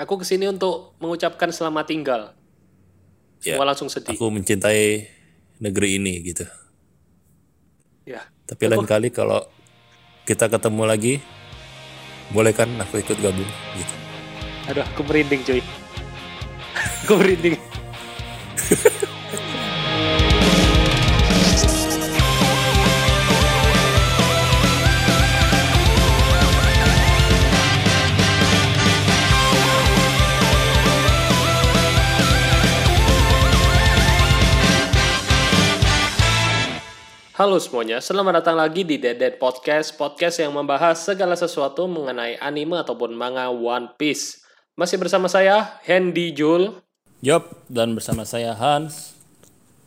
Aku ke sini untuk mengucapkan selamat tinggal. Ya, Semua langsung sedih. Aku mencintai negeri ini gitu. Ya. Tapi lain kali kalau kita ketemu lagi, boleh kan aku ikut gabung gitu. Aduh, aku merinding cuy. aku merinding. Halo semuanya, selamat datang lagi di Dead Dead Podcast, podcast yang membahas segala sesuatu mengenai anime ataupun manga One Piece. Masih bersama saya, Hendy Jul, Yup, dan bersama saya Hans.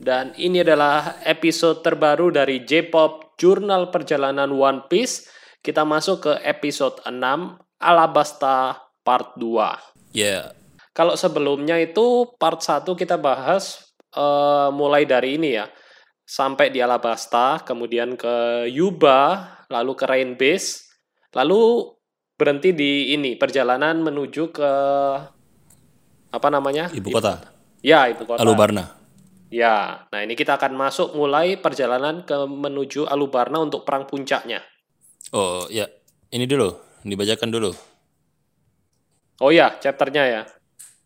dan ini adalah episode terbaru dari J-Pop Jurnal Perjalanan One Piece. Kita masuk ke episode 6, Alabasta Part 2. Ya, Kalau sebelumnya itu part 1 kita bahas eh, mulai dari ini ya. Sampai di Alabasta, kemudian ke Yuba, lalu ke Rain Base, lalu berhenti di ini perjalanan menuju ke apa namanya? ibu kota, Ya, ibu kota. Alubarna. Ya. Nah, ini kita akan masuk mulai perjalanan ke menuju Alubarna untuk perang puncaknya. Oh ya, ini dulu, dibacakan dulu. Oh ya, chapternya ya.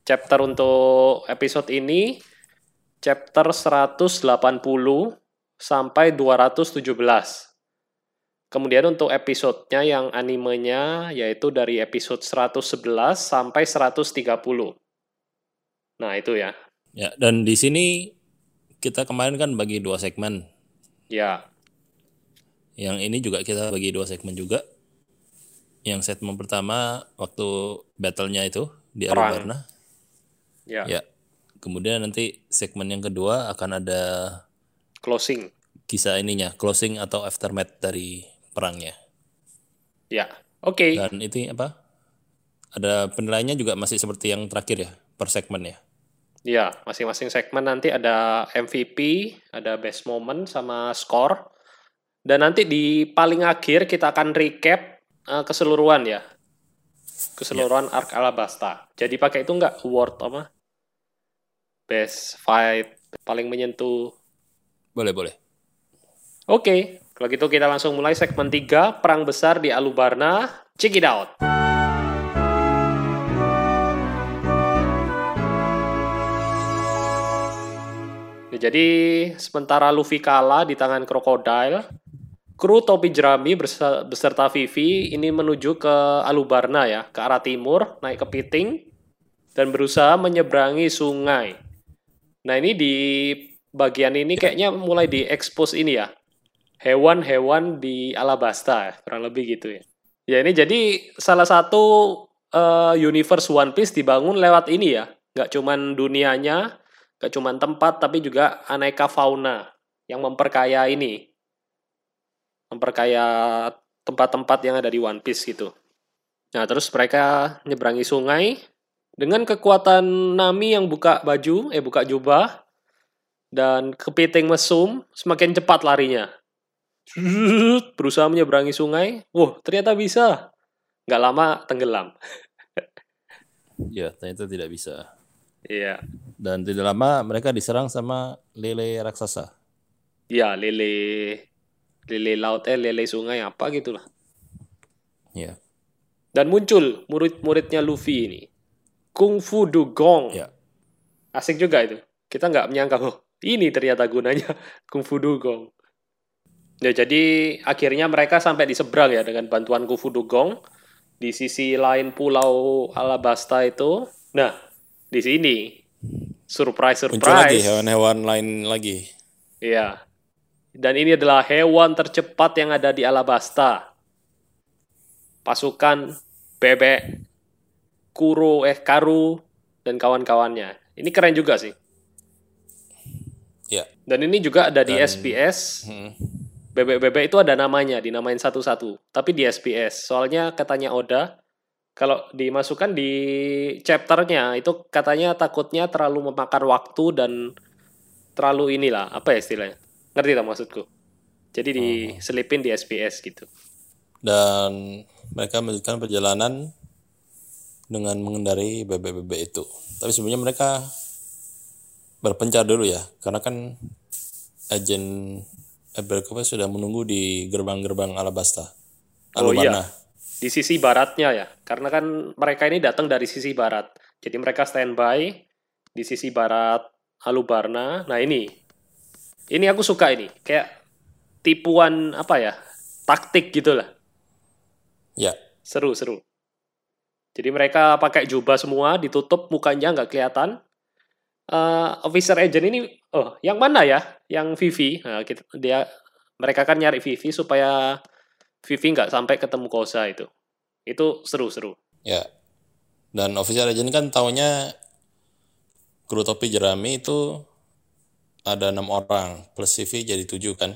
Chapter untuk episode ini chapter 180 sampai 217. Kemudian untuk episodenya yang animenya yaitu dari episode 111 sampai 130. Nah, itu ya. Ya, dan di sini kita kemarin kan bagi dua segmen. Ya. Yang ini juga kita bagi dua segmen juga. Yang segmen pertama waktu battle-nya itu di Perang. Alubarna. Ya. Ya. Kemudian nanti segmen yang kedua akan ada Closing. kisah ininya, closing atau aftermath dari perangnya. Ya. Oke. Dan itu apa? Ada penilaiannya juga masih seperti yang terakhir ya, per segmen ya. Ya, masing-masing segmen nanti ada MVP, ada best moment sama score. Dan nanti di paling akhir kita akan recap eh, keseluruhan ya. Keseluruhan arc Alabasta. Jadi pakai itu nggak award apa? Best fight, paling menyentuh. Boleh, boleh. Oke, kalau gitu kita langsung mulai segmen 3, Perang Besar di Alubarna. Check it out! Ya, jadi sementara Luffy kalah di tangan krokodil, kru topi jerami beserta Vivi ini menuju ke Alubarna ya, ke arah timur, naik ke Piting, dan berusaha menyeberangi sungai. Nah ini di bagian ini kayaknya mulai diekspos ini ya, hewan-hewan di Alabasta, kurang lebih gitu ya. Ya ini jadi salah satu eh, universe One Piece dibangun lewat ini ya, nggak cuman dunianya, nggak cuman tempat, tapi juga aneka fauna yang memperkaya ini, memperkaya tempat-tempat yang ada di One Piece gitu. Nah terus mereka nyeberangi sungai dengan kekuatan Nami yang buka baju, eh buka jubah, dan kepiting mesum semakin cepat larinya. Berusaha menyeberangi sungai. Wah, ternyata bisa. Nggak lama tenggelam. Ya, ternyata tidak bisa. Iya. Dan tidak lama mereka diserang sama lele raksasa. Iya, lele lele laut eh lele sungai apa gitulah. Ya, Dan muncul murid-muridnya Luffy ini. Kung Fu Dugong. ya. Asik juga itu. Kita nggak menyangka, oh, ini ternyata gunanya Kung Fu Dugong. Ya, jadi akhirnya mereka sampai di seberang ya dengan bantuan Kung Fu Dugong. Di sisi lain pulau Alabasta itu. Nah, di sini. Surprise, Muncul lagi surprise. hewan-hewan lain lagi. Iya. Dan ini adalah hewan tercepat yang ada di Alabasta. Pasukan bebek, kuro, eh karu, dan kawan-kawannya. Ini keren juga sih. Ya. Dan ini juga ada di Dan- SPS. Hmm. Bebek-bebek itu ada namanya, dinamain satu-satu. Tapi di SPS. Soalnya katanya Oda, kalau dimasukkan di chapternya, itu katanya takutnya terlalu memakan waktu dan terlalu inilah, apa ya istilahnya? Ngerti tak maksudku? Jadi diselipin di SPS gitu. Dan mereka melanjutkan perjalanan dengan mengendarai bebek-bebek itu. Tapi sebenarnya mereka berpencar dulu ya, karena kan agen Abercrombie sudah menunggu di gerbang-gerbang Alabasta. Oh Alubana. iya, di sisi baratnya ya. Karena kan mereka ini datang dari sisi barat. Jadi mereka standby di sisi barat Alubarna. Nah ini, ini aku suka ini. Kayak tipuan apa ya, taktik gitu lah. Ya, Seru, seru. Jadi mereka pakai jubah semua, ditutup mukanya nggak kelihatan. Eh, officer agent ini, oh, yang mana ya? Yang Vivi. Nah, kita, dia, mereka kan nyari Vivi supaya Vivi nggak sampai ketemu Kosa itu. Itu seru-seru. ya. Dan official agent kan taunya kru topi jerami itu ada enam orang plus CV jadi tujuh kan.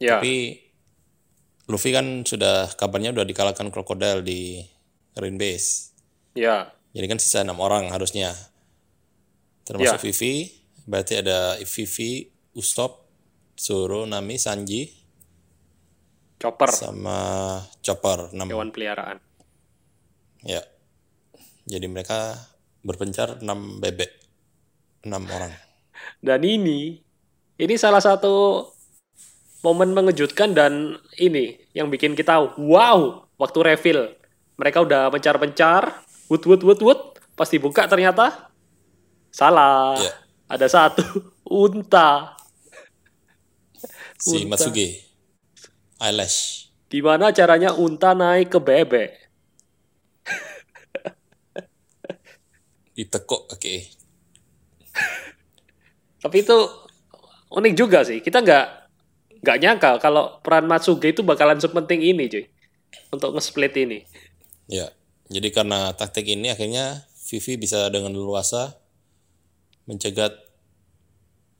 Ya, Tapi Luffy kan sudah kabarnya udah dikalahkan Crocodile di Rain Base. ya, Jadi kan sisa enam orang harusnya. Termasuk Ya. Vivi, berarti ada Vivi, Usopp, Zoro, Nami, Sanji, chopper, sama Chopper 6. hewan peliharaan. Ya. Jadi mereka berpencar 6 bebek. 6 orang. Dan ini, ini salah satu momen mengejutkan dan ini yang bikin kita wow waktu reveal. Mereka udah pencar-pencar, wut wut wut wut, pas dibuka ternyata salah. Ya. Ada satu unta. Si Unta. Matsuge. Eyelash. Gimana caranya unta naik ke bebek? Ditekuk kaki. Tapi itu unik juga sih. Kita nggak nggak nyangka kalau peran Matsuge itu bakalan sepenting ini, cuy. Untuk nge-split ini. Ya. Jadi karena taktik ini akhirnya Vivi bisa dengan leluasa mencegat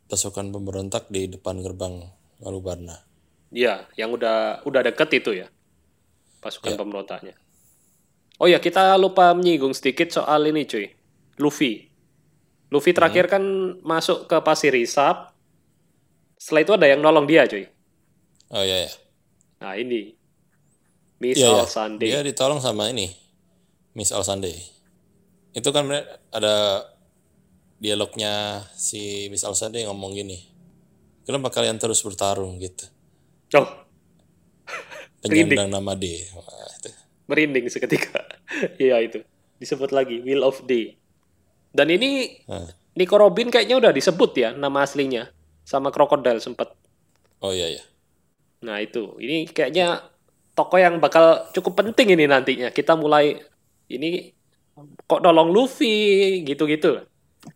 pasukan pemberontak di depan gerbang Alubarna. Iya, yang udah udah deket itu ya pasukan Ya. pemberontaknya. Oh ya, kita lupa menyinggung sedikit soal ini, cuy. Luffy. Luffy terakhir kan masuk ke pasir hisap. Setelah itu ada yang nolong dia, cuy. Oh iya ya. Nah, ini. Miss Iya, All ya. Sunday. Dia ditolong sama ini, Miss All Sunday. Itu kan ada dialognya si Miss All Sunday ngomong gini. Kenapa kalian terus bertarung gitu? Oh, Penyandang nama D. Wah, itu. merinding seketika. Iya itu. Disebut lagi Will of Day. Dan ini Nah. Nico Robin kayaknya udah disebut ya nama aslinya sama Crocodile sempet. Oh iya ya. Nah itu, ini kayaknya tokoh yang bakal cukup penting ini nantinya. Kita mulai ini kok nolong Luffy gitu-gitu.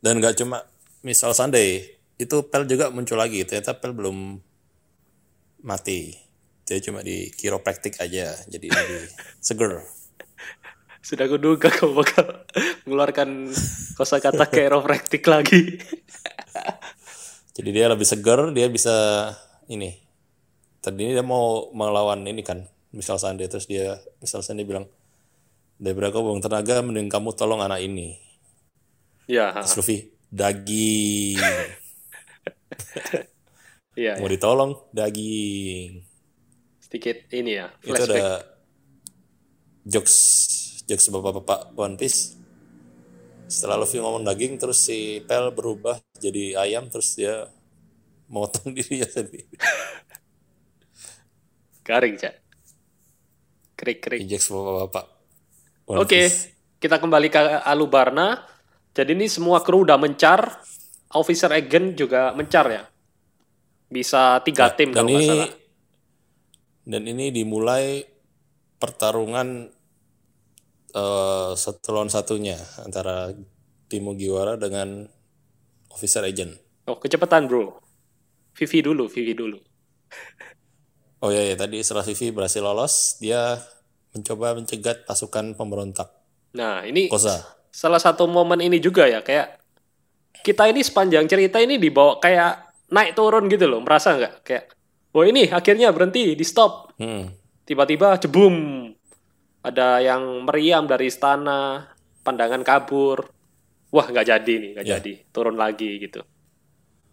Dan nggak cuma Miss All Sunday, itu Pel juga muncul lagi. Ternyata Pel belum mati. Dia cuma di kiropraktik aja, jadi lebih seger. Sudah kuduga kau bakal mengeluarkan kosakata chiropractic lagi. Jadi dia lebih seger, dia bisa ini. Tadi dia mau melawan ini kan, misal Sunday terus dia misal Sunday bilang, Debra kau buang tenaga, mending kamu tolong anak ini. ya, Terus Luffy, daging. iya, Mau ditolong, daging. sedikit ini ya, Itu flashback. ada jokes, jokes bapak-bapak One Piece. Setelah Luffy ngomong daging, terus si Pel berubah jadi ayam, terus dia motong dirinya sendiri. Garing, Cak. Krik-krik. Jokes bapak-bapak. One Oke, Piece. kita kembali ke Alubarna. Jadi ini semua kru udah mencar, officer agent juga mencar ya. Bisa tiga tim dan kalau ini salah. dan ini dimulai pertarungan eh, satu lawan satunya antara tim Mugiwara dengan officer agent. Oh, kecepatan bro. Vivi dulu, Vivi dulu. Oh ya ya tadi Vivi berhasil lolos, dia mencoba mencegat pasukan pemberontak Nah, ini Koza. salah satu momen ini juga ya, kayak kita ini sepanjang cerita ini dibawa kayak naik turun gitu loh, merasa nggak? Kayak, oh ini akhirnya berhenti, di stop. Hmm. Tiba-tiba jebum. Ada yang meriam dari istana, pandangan kabur. Wah, nggak jadi nih, nggak Ya. jadi. Turun lagi gitu.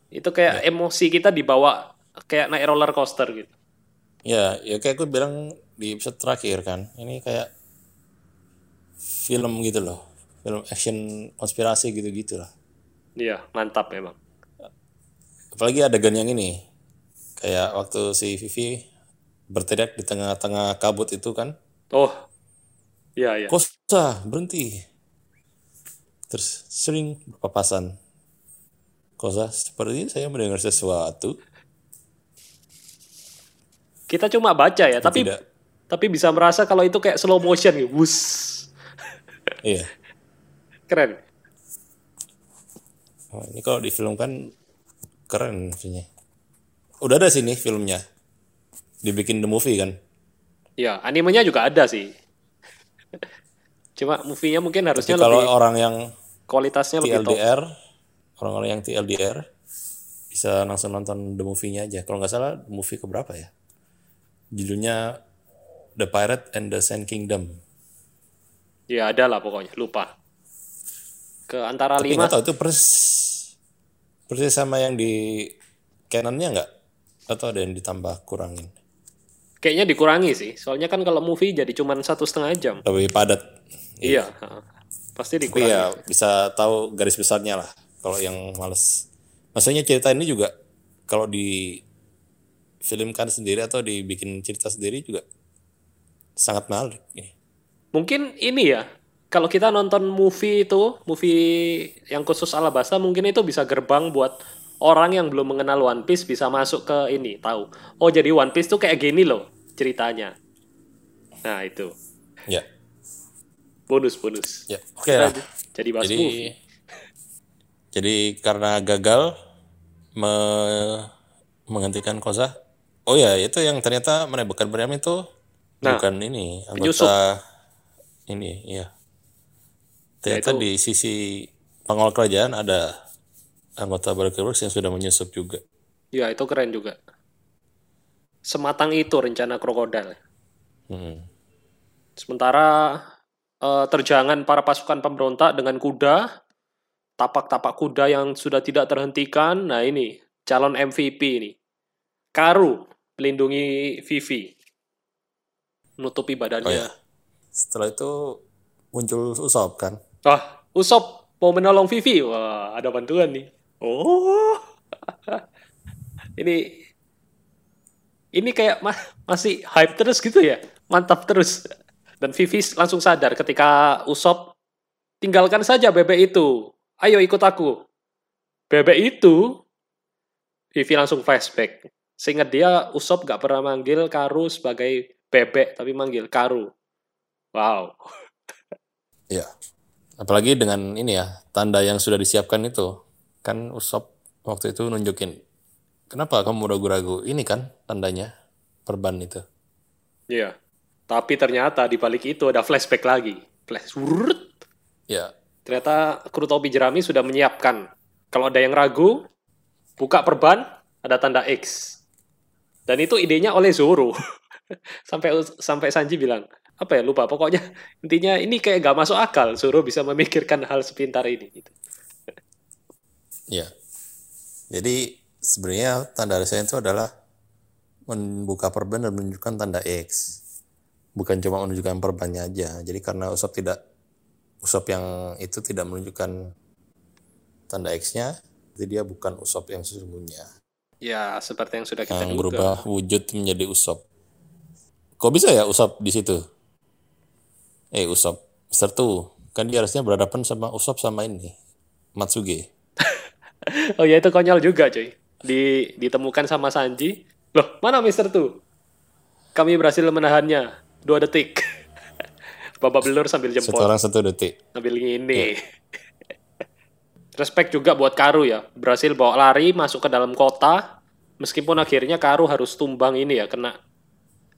Itu kayak emosi kita dibawa kayak naik roller coaster gitu. Ya, ya kayak gue bilang di episode terakhir kan, ini kayak film gitu loh. Film action konspirasi gitu-gitu lah. Iya, mantap memang. Apalagi adegan yang ini. Kayak waktu si Vivi berteriak di tengah-tengah kabut itu kan. Oh, iya iya. Kosa, berhenti. Terus sering berpapasan. Kosa, seperti saya mendengar sesuatu. Kita cuma baca ya, tapi Tidak. tapi bisa merasa kalau itu kayak slow motion gitu. Wus. Iya. Keren. Oh, ini kalau difilmkan keren maksudnya. Udah ada sini filmnya. Dibikin the movie kan. Ya, animenya juga ada sih. Cuma movie-nya mungkin Tapi harusnya kalau lebih orang yang kualitasnya lebih top. TLDR, orang-orang yang TLDR bisa langsung nonton the movie-nya aja. Kalau nggak salah, the movie keberapa ya? Judulnya The Pirate and the Sand Kingdom. Ya ada lah pokoknya, lupa. Ke antara Tapi lima, tahu itu persis persis sama yang di canonnya nggak? Atau ada yang ditambah kurangin? kayaknya dikurangi sih. Soalnya kan kalau movie jadi cuma satu setengah jam. Lebih padat. Iya, ha. pasti Tapi dikurangi. ya bisa tahu garis besarnya lah. Kalau yang males. Maksudnya cerita ini juga kalau di filmkan sendiri atau dibikin cerita sendiri juga sangat menarik. Ini. Mungkin ini ya, kalau kita nonton movie itu, movie yang khusus Alabasta, mungkin itu bisa gerbang buat orang yang belum mengenal One Piece bisa masuk ke ini, tahu. Oh jadi One Piece tuh kayak gini loh ceritanya. Nah itu, Ya, bonus-bonus. ya. Oke lah. Jadi bahas Jadi movie. jadi karena gagal me- menghentikan Koza. Oh ya, itu yang ternyata menembakkan Beriam itu Nah, bukan ini penyusup. anggota ini, ya. Ternyata itu- di sisi pengawal kerajaan ada anggota Works yang sudah menyusup juga. Ya itu keren juga. Sematang itu rencana krokodil. Hmm. Sementara eh, terjangan para pasukan pemberontak dengan kuda, tapak-tapak kuda yang sudah tidak terhentikan. Nah ini calon MVP ini, Karu melindungi Vivi, menutupi Oh badannya. ya. Setelah itu muncul Usop kan. Wah, Usop mau menolong Vivi. Wah, ada bantuan nih. Oh, ini ini kayak ma- masih hype terus gitu ya, mantap terus. Dan Vivi langsung sadar ketika Usop tinggalkan saja bebek itu. Ayo ikut aku. Bebek itu Vivi langsung flashback. Seingat dia Usop gak pernah manggil Karu sebagai bebek, tapi manggil Karu. Wow. Ya. Apalagi dengan ini ya, tanda yang sudah disiapkan itu. Kan Usop waktu itu nunjukin. Kenapa kamu ragu-ragu? Ini kan tandanya. Perban itu. Iya. Tapi ternyata di balik itu ada flashback lagi. Flash. Ya. Ternyata kru topi jerami sudah menyiapkan. Kalau ada yang ragu, buka perban, ada tanda X. Dan itu idenya oleh Zoro. sampai sampai Sanji bilang, apa ya lupa. Pokoknya intinya ini kayak gak masuk akal. Zoro bisa memikirkan hal sepintar ini. Gitu. Ya. Jadi sebenarnya tanda resign itu adalah membuka perban dan menunjukkan tanda X. Bukan cuma menunjukkan perbannya aja. Jadi karena Usop tidak Usop yang itu tidak menunjukkan tanda X-nya, jadi dia bukan Usop yang sesungguhnya. Ya, seperti yang sudah kita yang duga. berubah wujud menjadi Usop. Kok bisa ya Usop di situ? Eh Usop, Mister Tu, kan dia harusnya berhadapan sama Usop sama ini, Matsuge. Oh ya itu konyol juga cuy. Di, ditemukan sama Sanji. Loh, mana Mister Tu? Kami berhasil menahannya. Dua detik. Babak belur sambil Satu jempol. orang satu detik. Sambil gini. Respect juga buat Karu ya. Berhasil bawa lari masuk ke dalam kota. Meskipun akhirnya Karu harus tumbang ini ya. Kena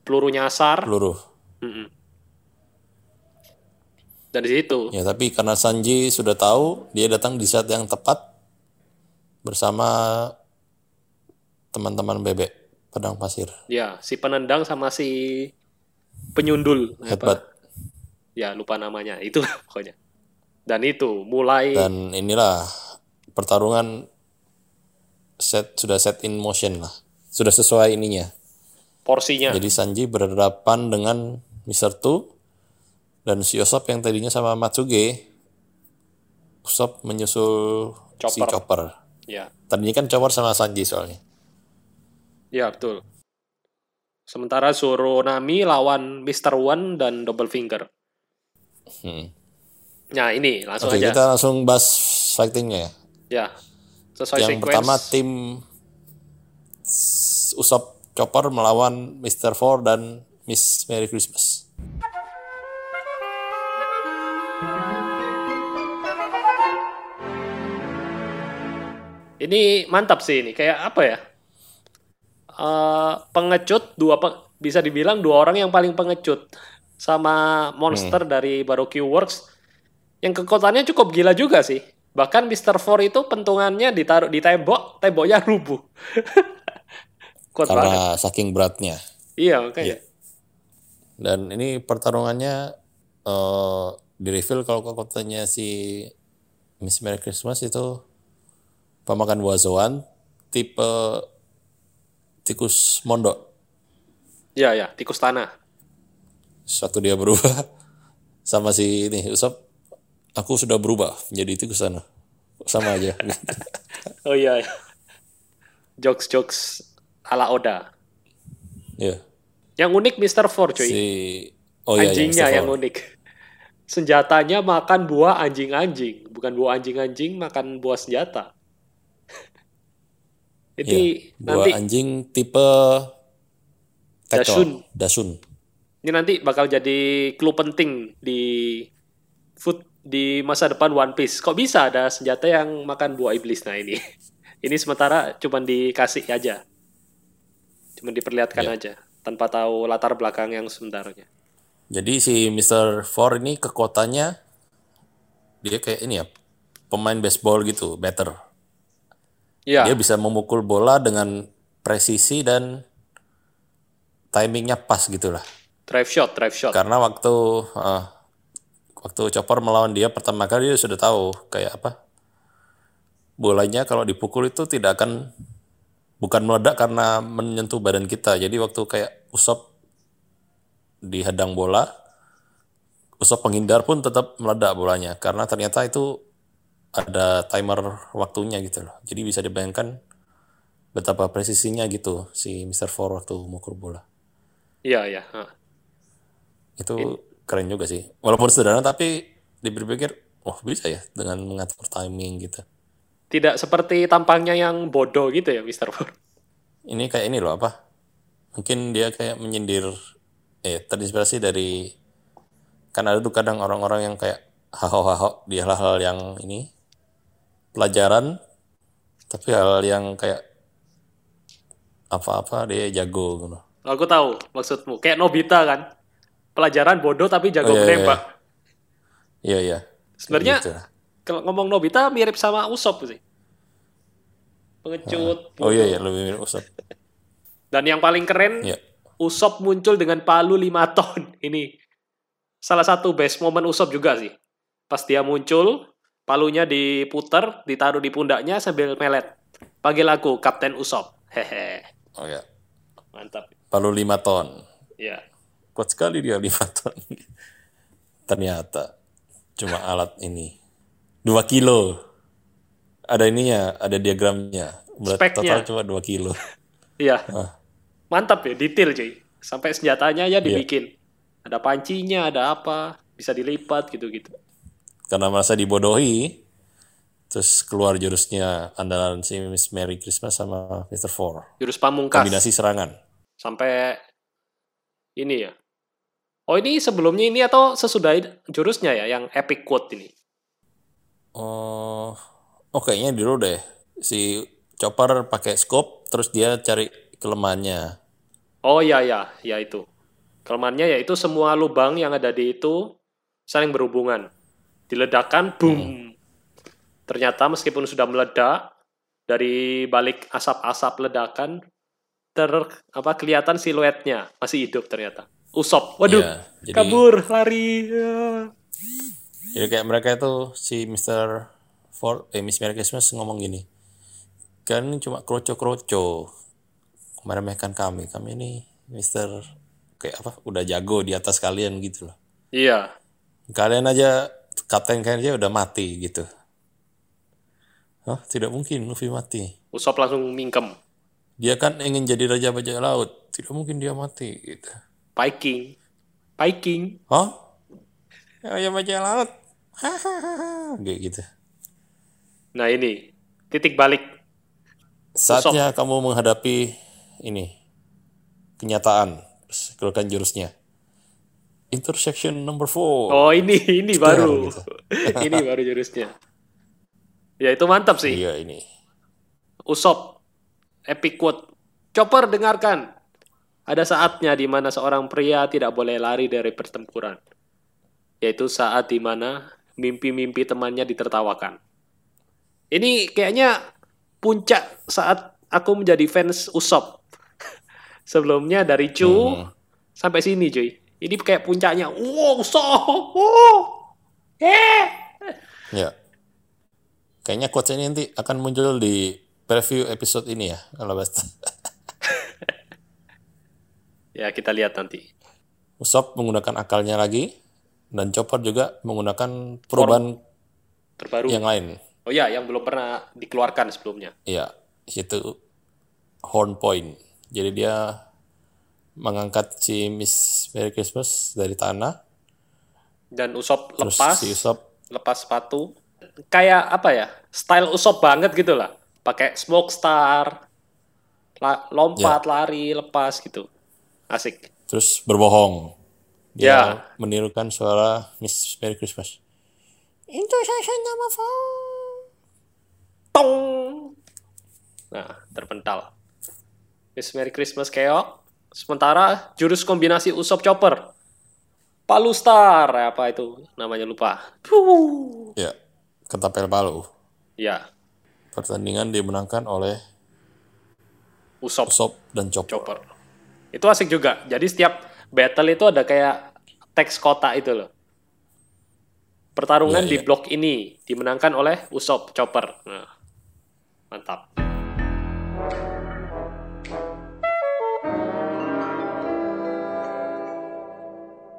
peluru nyasar. Peluru. Mm-mm. Dan di situ. Ya tapi karena Sanji sudah tahu, dia datang di saat yang tepat bersama teman-teman bebek pedang pasir. Ya, si penendang sama si penyundul. Apa? Hebat. Ya, lupa namanya. Itu pokoknya. Dan itu mulai Dan inilah pertarungan set sudah set in motion lah. Sudah sesuai ininya. porsinya. Jadi Sanji berhadapan dengan Mr. Tu Dan si Usopp yang tadinya sama Matsuge, Usopp menyusul si Chopper. Chopper. Ya, Tadinya kan Chopper sama Sanji soalnya. ya betul. Sementara Zoro Nami lawan Mr. One dan Double Finger. Hmm. Nah ini langsung Oke, aja. kita langsung bahas fightingnya ya. Ya, sesuai yang sequence. pertama tim Usopp Chopper melawan Mr. Four dan Miss Merry Christmas. Ini mantap sih ini. Kayak apa ya? Eh, pengecut dua pe- bisa dibilang dua orang yang paling pengecut sama monster dari Baroque Works yang kekuatannya cukup gila juga sih. Bahkan Mr. Four itu pentungannya ditaruh di tembok, temboknya rubuh. Kuat banget. Karena saking beratnya. Iya, makanya. Dan ini pertarungannya eh di reveal kalau kekuatannya si Miss Merry Christmas itu pemakan buah zoan tipe tikus mondok. Iya, ya, tikus tanah. Suatu dia berubah sama si ini Usop aku sudah berubah menjadi tikus tanah. Sama aja. Oh iya. iya. Jokes-jokes ala Oda. ya. Yang unik Mr. Four, cuy. Si Oh iya, anjingnya iya, yang unik. Senjatanya makan buah anjing-anjing, bukan buah anjing-anjing, makan buah senjata. Ini Buah nanti anjing tipe Dasun. Dasun. Dasun. ini nanti bakal jadi clue penting di food di masa depan One Piece. Kok bisa ada senjata yang makan buah iblis? Nah ini, ini sementara cuman dikasih aja, cuman diperlihatkan Iya. aja, tanpa tahu latar belakang yang sebenarnya. Jadi si Mr. Four ini kekuatannya dia kayak ini ya pemain baseball gitu, batter. Iya, Dia bisa memukul bola dengan presisi dan timingnya pas gitulah. drive shot, drive shot. Karena waktu eh, waktu Chopper melawan dia pertama kali dia sudah tahu kayak apa bolanya kalau dipukul itu tidak akan bukan meledak karena menyentuh badan kita. Jadi waktu kayak Usop dihadang bola, Usop penghindar pun tetap meledak bolanya karena ternyata itu ada timer waktunya gitu loh. Jadi bisa dibayangkan betapa presisinya gitu si Mr. Four waktu mukul bola. Iya, iya. Itu keren juga sih. Walaupun sederhana tapi dipikir, oh bisa ya dengan mengatur timing gitu. Tidak seperti tampangnya yang bodoh gitu ya, Mr. Four. Ini kayak ini loh apa? Mungkin dia kayak menyindir, eh terinspirasi dari kan ada tuh kadang orang-orang yang kayak haho-haho di hal-hal yang ini pelajaran, tapi hal yang kayak apa-apa dia jago gitu. Aku tahu maksudmu. Kayak Nobita kan. Pelajaran bodoh tapi jago Oh, iya, iya, menembak. Iya iya. Sebenarnya Gitu. kalau ngomong Nobita mirip sama Usop sih. Pengecut. Oh iya iya lebih mirip Usop. Dan yang paling keren, Iya. Usop muncul dengan palu 5 ton. Ini salah satu best moment Usop juga sih. Pas dia muncul, palunya diputer, ditaruh di pundaknya sambil melet. Panggil aku Kapten Usop. Hehe. Oh ya. Mantap. Palu 5 ton. Ya. Kuat sekali dia 5 ton. Ternyata cuma alat ini. 2 kilo. Ada ininya, ada diagramnya. Berat Speknya. total cuma 2 kilo. Iya. Ah. Mantap ya, detail cuy. Sampai senjatanya aja dibikin. Ada pancinya, ada apa, bisa dilipat gitu-gitu. Karena merasa dibodohi, terus keluar jurusnya andalan si Miss Merry Christmas sama Mr. Four. Jurus pamungkas. Kombinasi serangan. Sampai ini ya. Oh ini sebelumnya ini atau sesudah jurusnya ya, yang epic quote ini? Oh, oh kayaknya dulu deh. Si Chopper pakai scope, terus dia cari kelemahannya. Oh iya ya, ya itu. Kelemahannya yaitu semua lubang yang ada di itu saling berhubungan. Diledakkan, boom. Ternyata meskipun sudah meledak, dari balik asap-asap ledakan, ter apa kelihatan siluetnya masih hidup ternyata. Usop, waduh, Iya, jadi- kabur, lari. ya. Jadi kayak mereka itu si Mr. Ford, eh Miss Merry Christmas ngomong gini, kan ini cuma kroco-kroco, meremehkan kami, kami ini Mr. kayak apa, udah jago di atas kalian gitu loh. Iya, Kalian aja kapten kalian aja udah mati gitu. Hah, tidak mungkin Luffy mati. Usop langsung mingkem. Dia kan ingin jadi raja bajak laut. Tidak mungkin dia mati gitu. Viking. Viking. Hah? Raja bajak laut. Hahaha. Kayak gitu. Nah ini titik balik. Saatnya kamu menghadapi ini kenyataan. Keluarkan jurusnya. Intersection number four. Oh ini ini baru. gitu. ini baru jurusnya. Ya itu mantap sih. Iya ini. Usop. Epic quote. Chopper dengarkan. Ada saatnya di mana seorang pria tidak boleh lari dari pertempuran. Yaitu saat di mana mimpi-mimpi temannya ditertawakan. Ini kayaknya puncak saat aku menjadi fans Usop. Sebelumnya dari Chu Hmm. sampai sini cuy. Ini kayak puncaknya. Wow, Usop. Wow. Eh. Ya. Kayaknya quotes ini nanti akan muncul di preview episode ini ya. Kalau bahas. Ya kita lihat nanti. Usopp menggunakan akalnya lagi. Dan Chopper juga menggunakan perubahan Terbaru. yang lain. Oh ya, yang belum pernah dikeluarkan sebelumnya. Iya, itu horn point. Jadi dia mengangkat si Miss Merry Christmas dari tanah. Dan Usop Terus lepas, si Usopp lepas sepatu. Kayak apa ya? Style Usop banget gitu lah. Pakai smoke star, la- lompat, lari, lepas gitu. Asik. terus berbohong. Dia Ya. menirukan suara Miss Merry Christmas. Intersection number four. Tong. Nah, terpental. Miss Merry Christmas keok. Sementara jurus kombinasi Usop Chopper. Palu Star, apa itu namanya lupa. Puh. Ya, ketapel palu. Ya, Pertandingan dimenangkan oleh Usop Usopp dan Chopper. Chopper. Itu asik juga. Jadi setiap battle itu ada kayak teks kotak itu loh. Pertarungan Iya, di iya. blok ini dimenangkan oleh Usop Chopper. Nah, mantap.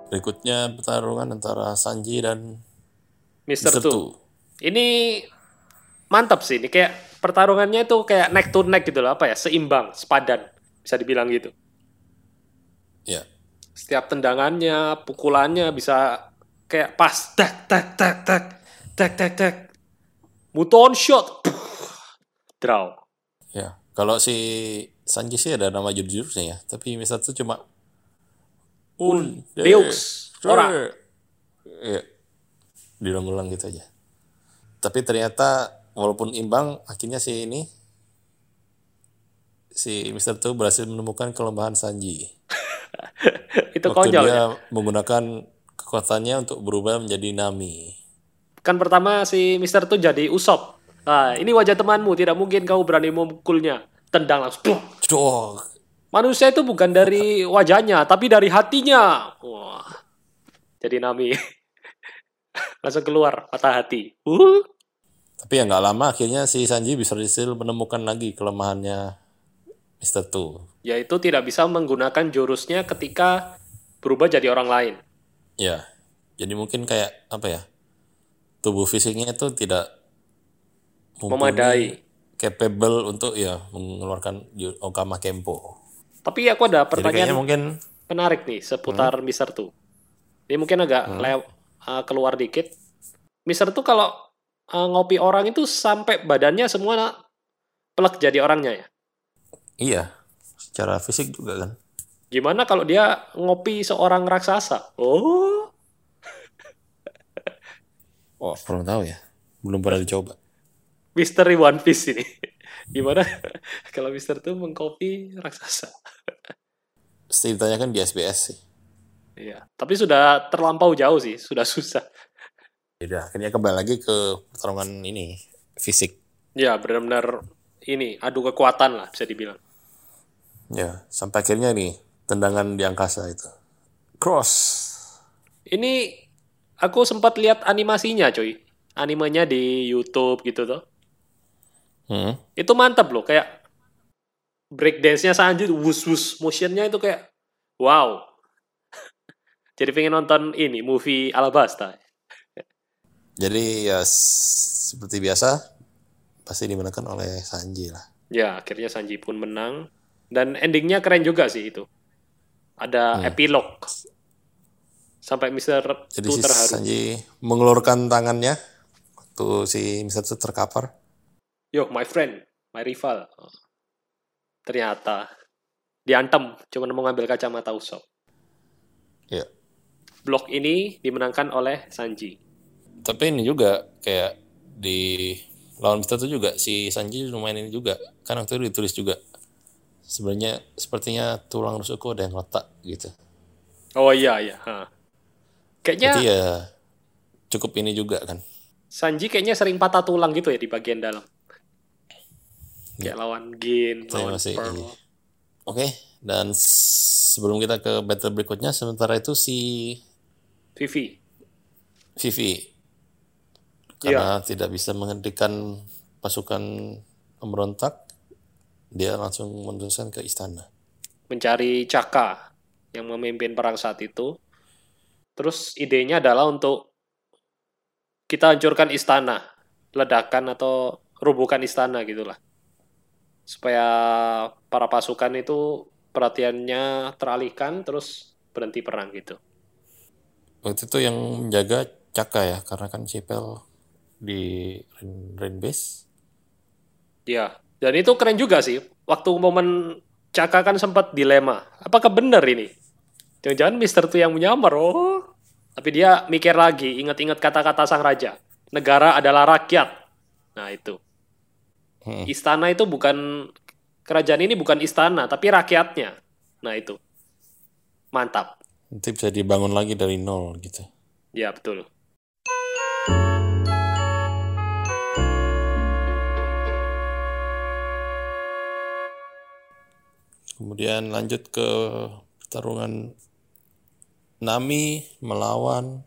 Berikutnya pertarungan antara Sanji dan Mister Mr. Two. Two. Ini mantap sih. Ini kayak pertarungannya itu kayak neck to neck gitu loh. Apa ya? Seimbang, sepadan. Bisa dibilang gitu. Ya, Setiap tendangannya, pukulannya bisa kayak pas. Tak, tak, tak, tak. Tak, tak, tak. Muton shot. Draw. ya. Kalau si Sanji sih ada nama jurus-jurusnya ya, tapi. Two cuma Un, Deux, ora. Ya. Diulang-ulang gitu aja. Tapi ternyata walaupun imbang, akhirnya si ini si Mr. Two berhasil menemukan kelemahan Sanji. itu Waktu konyol dia ya. menggunakan kekuatannya untuk berubah menjadi Nami. Kan pertama si Mister tuh jadi Usop. Nah, ini wajah temanmu, tidak mungkin kau berani memukulnya. Tendang langsung. Duh. Manusia itu bukan dari wajahnya, tapi dari hatinya. Wah. Jadi Nami. langsung keluar patah hati. Uh. Tapi ya nggak lama akhirnya si Sanji bisa berhasil menemukan lagi kelemahannya Mr. Two. Yaitu tidak bisa menggunakan jurusnya ketika berubah jadi orang lain. Ya, jadi mungkin kayak apa ya? Tubuh fisiknya itu tidak Memadai. capable untuk ya mengeluarkan Okama Kempo. Tapi aku ada pertanyaan mungkin menarik nih seputar Mister tuh. Ini mungkin agak lew- uh, keluar dikit. Mister tuh kalau uh, ngopi orang itu sampai badannya semua pelek jadi orangnya ya. Iya, secara fisik juga kan. Gimana kalau dia ngopi seorang raksasa? Oh, Oh, belum tahu ya. Belum pernah dicoba. misteri One Piece ini. Gimana kalau Mister tuh mengkopi raksasa? Pasti ditanyakan di SBS sih. Iya, tapi sudah terlampau jauh sih, sudah susah. Yaudah, akhirnya kembali lagi ke pertarungan ini fisik. Ya, benar-benar ini adu kekuatan lah bisa dibilang. Ya, sampai akhirnya nih tendangan di angkasa itu. Cross. Ini aku sempat lihat animasinya, coy. Animenya di YouTube gitu tuh. Hmm. Itu mantap loh, kayak breakdance-nya Sanji, wus wus motionnya itu kayak wow. Jadi pengen nonton ini movie Alabasta. Jadi ya seperti biasa pasti dimenangkan oleh Sanji lah. Ya, akhirnya Sanji pun menang. Dan endingnya keren juga sih itu. Ada epilog. Sampai Mr. Jadi si terharu. Sanji mengelurkan tangannya waktu si Mr. Two terkapar. Yo, my friend, my rival. Ternyata diantem, cuma mau ngambil kacamata Usopp. Ya. Blok ini dimenangkan oleh Sanji. Tapi ini juga kayak di lawan Mr. Two juga si Sanji lumayan ini juga. Kan waktu itu ditulis juga. Sebenarnya sepertinya tulang rusukku ada yang letak gitu. Oh iya, iya. Ha. Kayaknya Jadi ya cukup ini juga kan. Sanji kayaknya sering patah tulang gitu ya di bagian dalam. Kayak lawan Gin, Saya lawan masih Pearl. iya. Oke, dan sebelum kita ke battle berikutnya, sementara itu si Vivi. Vivi Iya. karena tidak bisa menghentikan pasukan pemberontak, dia langsung meneruskan ke istana. mencari Caka yang memimpin perang saat itu. Terus idenya adalah untuk kita hancurkan istana, ledakan atau rubuhkan istana gitulah. Supaya para pasukan itu perhatiannya teralihkan terus berhenti perang gitu. Waktu itu yang menjaga Caka ya, karena kan Cipel di Rain, Rain Base. Ya, dan itu keren juga sih. Waktu momen Caka kan sempat dilema. Apakah benar ini? Jangan-jangan Mister tuh yang menyamar. Oh. Tapi dia mikir lagi, ingat-ingat kata-kata sang raja. Negara adalah rakyat. Nah, itu. Hmm. Istana itu bukan kerajaan ini bukan istana, tapi rakyatnya. Nah, itu. Mantap. Nanti bisa dibangun lagi dari nol gitu. Ya, betul. Kemudian lanjut ke pertarungan Nami melawan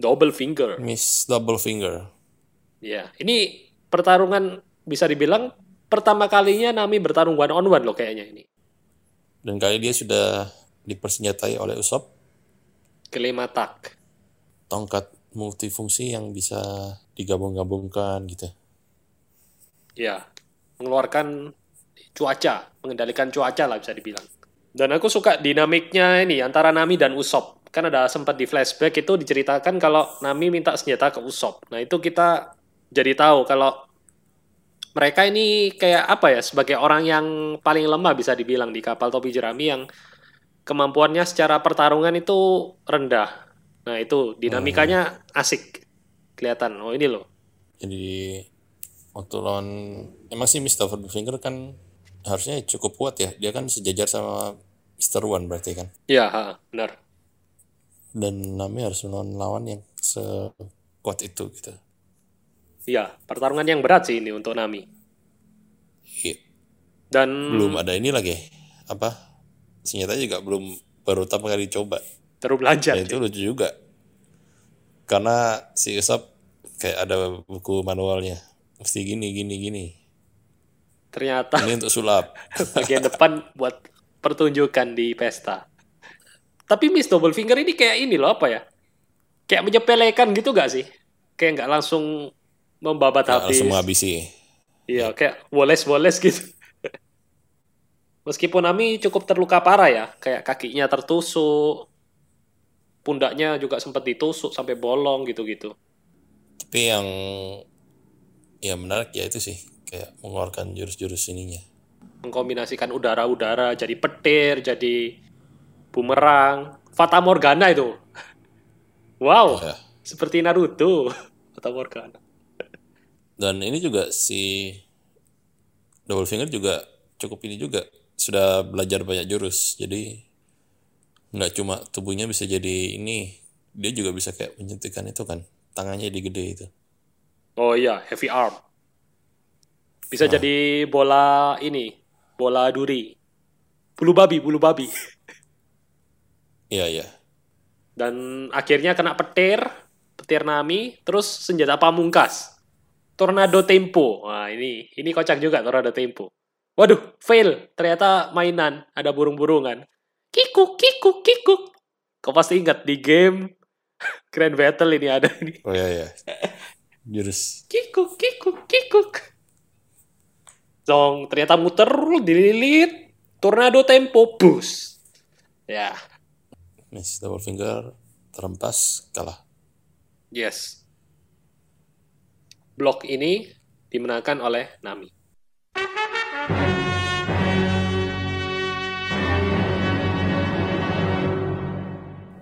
Double finger. Miss Double Finger. Ya, ini pertarungan bisa dibilang pertama kalinya Nami bertarung one on one loh kayaknya ini. Dan kali dia sudah dipersenjatai oleh Usopp Kelima tak. tongkat multifungsi yang bisa digabung-gabungkan gitu. Ya, mengeluarkan cuaca, mengendalikan cuaca lah bisa dibilang. Dan aku suka dinamiknya ini antara Nami dan Usopp. Kan ada sempat di flashback itu diceritakan kalau Nami minta senjata ke Usopp. Nah, itu kita jadi tahu kalau mereka ini kayak apa ya, sebagai orang yang paling lemah bisa dibilang di kapal topi jerami yang kemampuannya secara pertarungan itu rendah. Nah, itu dinamikanya asik. Kelihatan, oh ini loh. Jadi waktu lawan emang sih Double Finger kan harusnya cukup kuat ya. Dia kan sejajar sama Mr. One berarti kan. Ya, ha, benar. Dan Nami harus melawan lawan yang sekuat itu gitu. Iya, pertarungan yang berat sih ini untuk Nami. Iya. Dan Belum ada ini lagi apa senjata juga belum baru pertama kali dicoba. terus belajar. Dan itu lucu juga. Karena si Usopp kayak ada buku manualnya. Mesti gini, gini, gini. Ternyata Ini untuk sulap. bagian depan buat pertunjukan di pesta. Tapi Miss Double Finger ini kayak ini loh apa ya? Kayak menyepelekan gitu gak sih? Kayak nggak langsung membabat Nggak habis. langsung menghabisi. Iya, kayak woles-woles gitu. Meskipun Nami cukup terluka parah ya, kayak kakinya tertusuk, pundaknya juga sempat ditusuk sampai bolong gitu-gitu. Tapi yang ya menarik ya itu sih kayak mengeluarkan jurus-jurus ininya. mengkombinasikan udara-udara jadi petir, jadi bumerang, Fata Morgana itu. Wow, Ya. seperti Naruto, Fata Morgana. Dan ini juga si Double Finger juga cukup ini juga sudah belajar banyak jurus. Jadi nggak cuma tubuhnya bisa jadi ini, dia juga bisa kayak menyentuhkan itu kan, tangannya di gede itu. Oh iya, heavy arm. Bisa jadi bola ini, bola duri. Bulu babi, bulu babi. Iya iya. Dan akhirnya kena petir, petir Nami, terus senjata pamungkas. Tornado Tempo. Wah, ini ini kocak juga Tornado Tempo. Waduh, fail. Ternyata mainan, ada burung-burungan. Kikuk, kikuk, kikuk. Kau pasti ingat di game Grand Battle ini ada ini. Oh iya iya. Jurus. Kikuk, kikuk, kikuk. Dong, ternyata muter, dililit, tornado tempo, bus. Ya, Miss double finger terempas kalah. yes. Blok ini dimenangkan oleh Nami.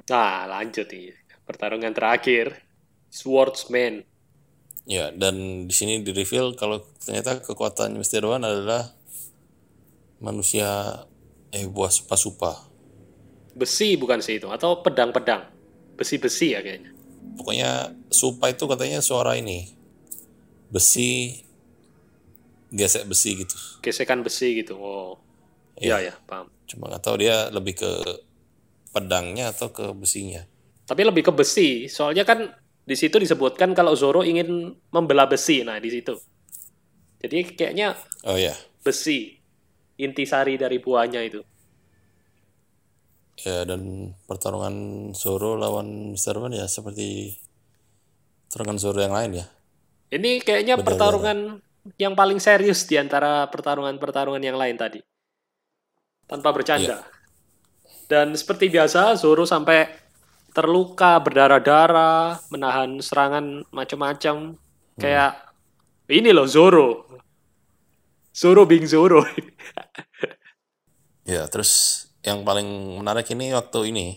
Nah, lanjut nih. Pertarungan terakhir. Swordsman. Ya, dan di sini di reveal kalau ternyata kekuatan Mr. One adalah manusia eh buah supa-supa. Besi bukan sih itu? Atau pedang-pedang? Besi-besi ya kayaknya. Pokoknya supa itu katanya suara ini. Besi gesek besi gitu. Gesekan besi gitu. Oh. Iya, ya, paham. Cuma nggak tahu dia lebih ke pedangnya atau ke besinya. Tapi lebih ke besi, soalnya kan di situ disebutkan kalau Zoro ingin membelah besi. Nah, di situ. Jadi kayaknya Oh ya, besi intisari dari buahnya itu. ya dan pertarungan Zoro lawan Mr. One ya seperti pertarungan Zoro yang lain ya. Ini kayaknya pertarungan yang paling serius di antara pertarungan-pertarungan yang lain tadi. Tanpa bercanda. Dan seperti biasa, Zoro sampai terluka, berdarah-darah, menahan serangan macam-macam. Kayak ini loh Zoro. Zoro being Zoro. Ya, terus yang paling menarik ini waktu ini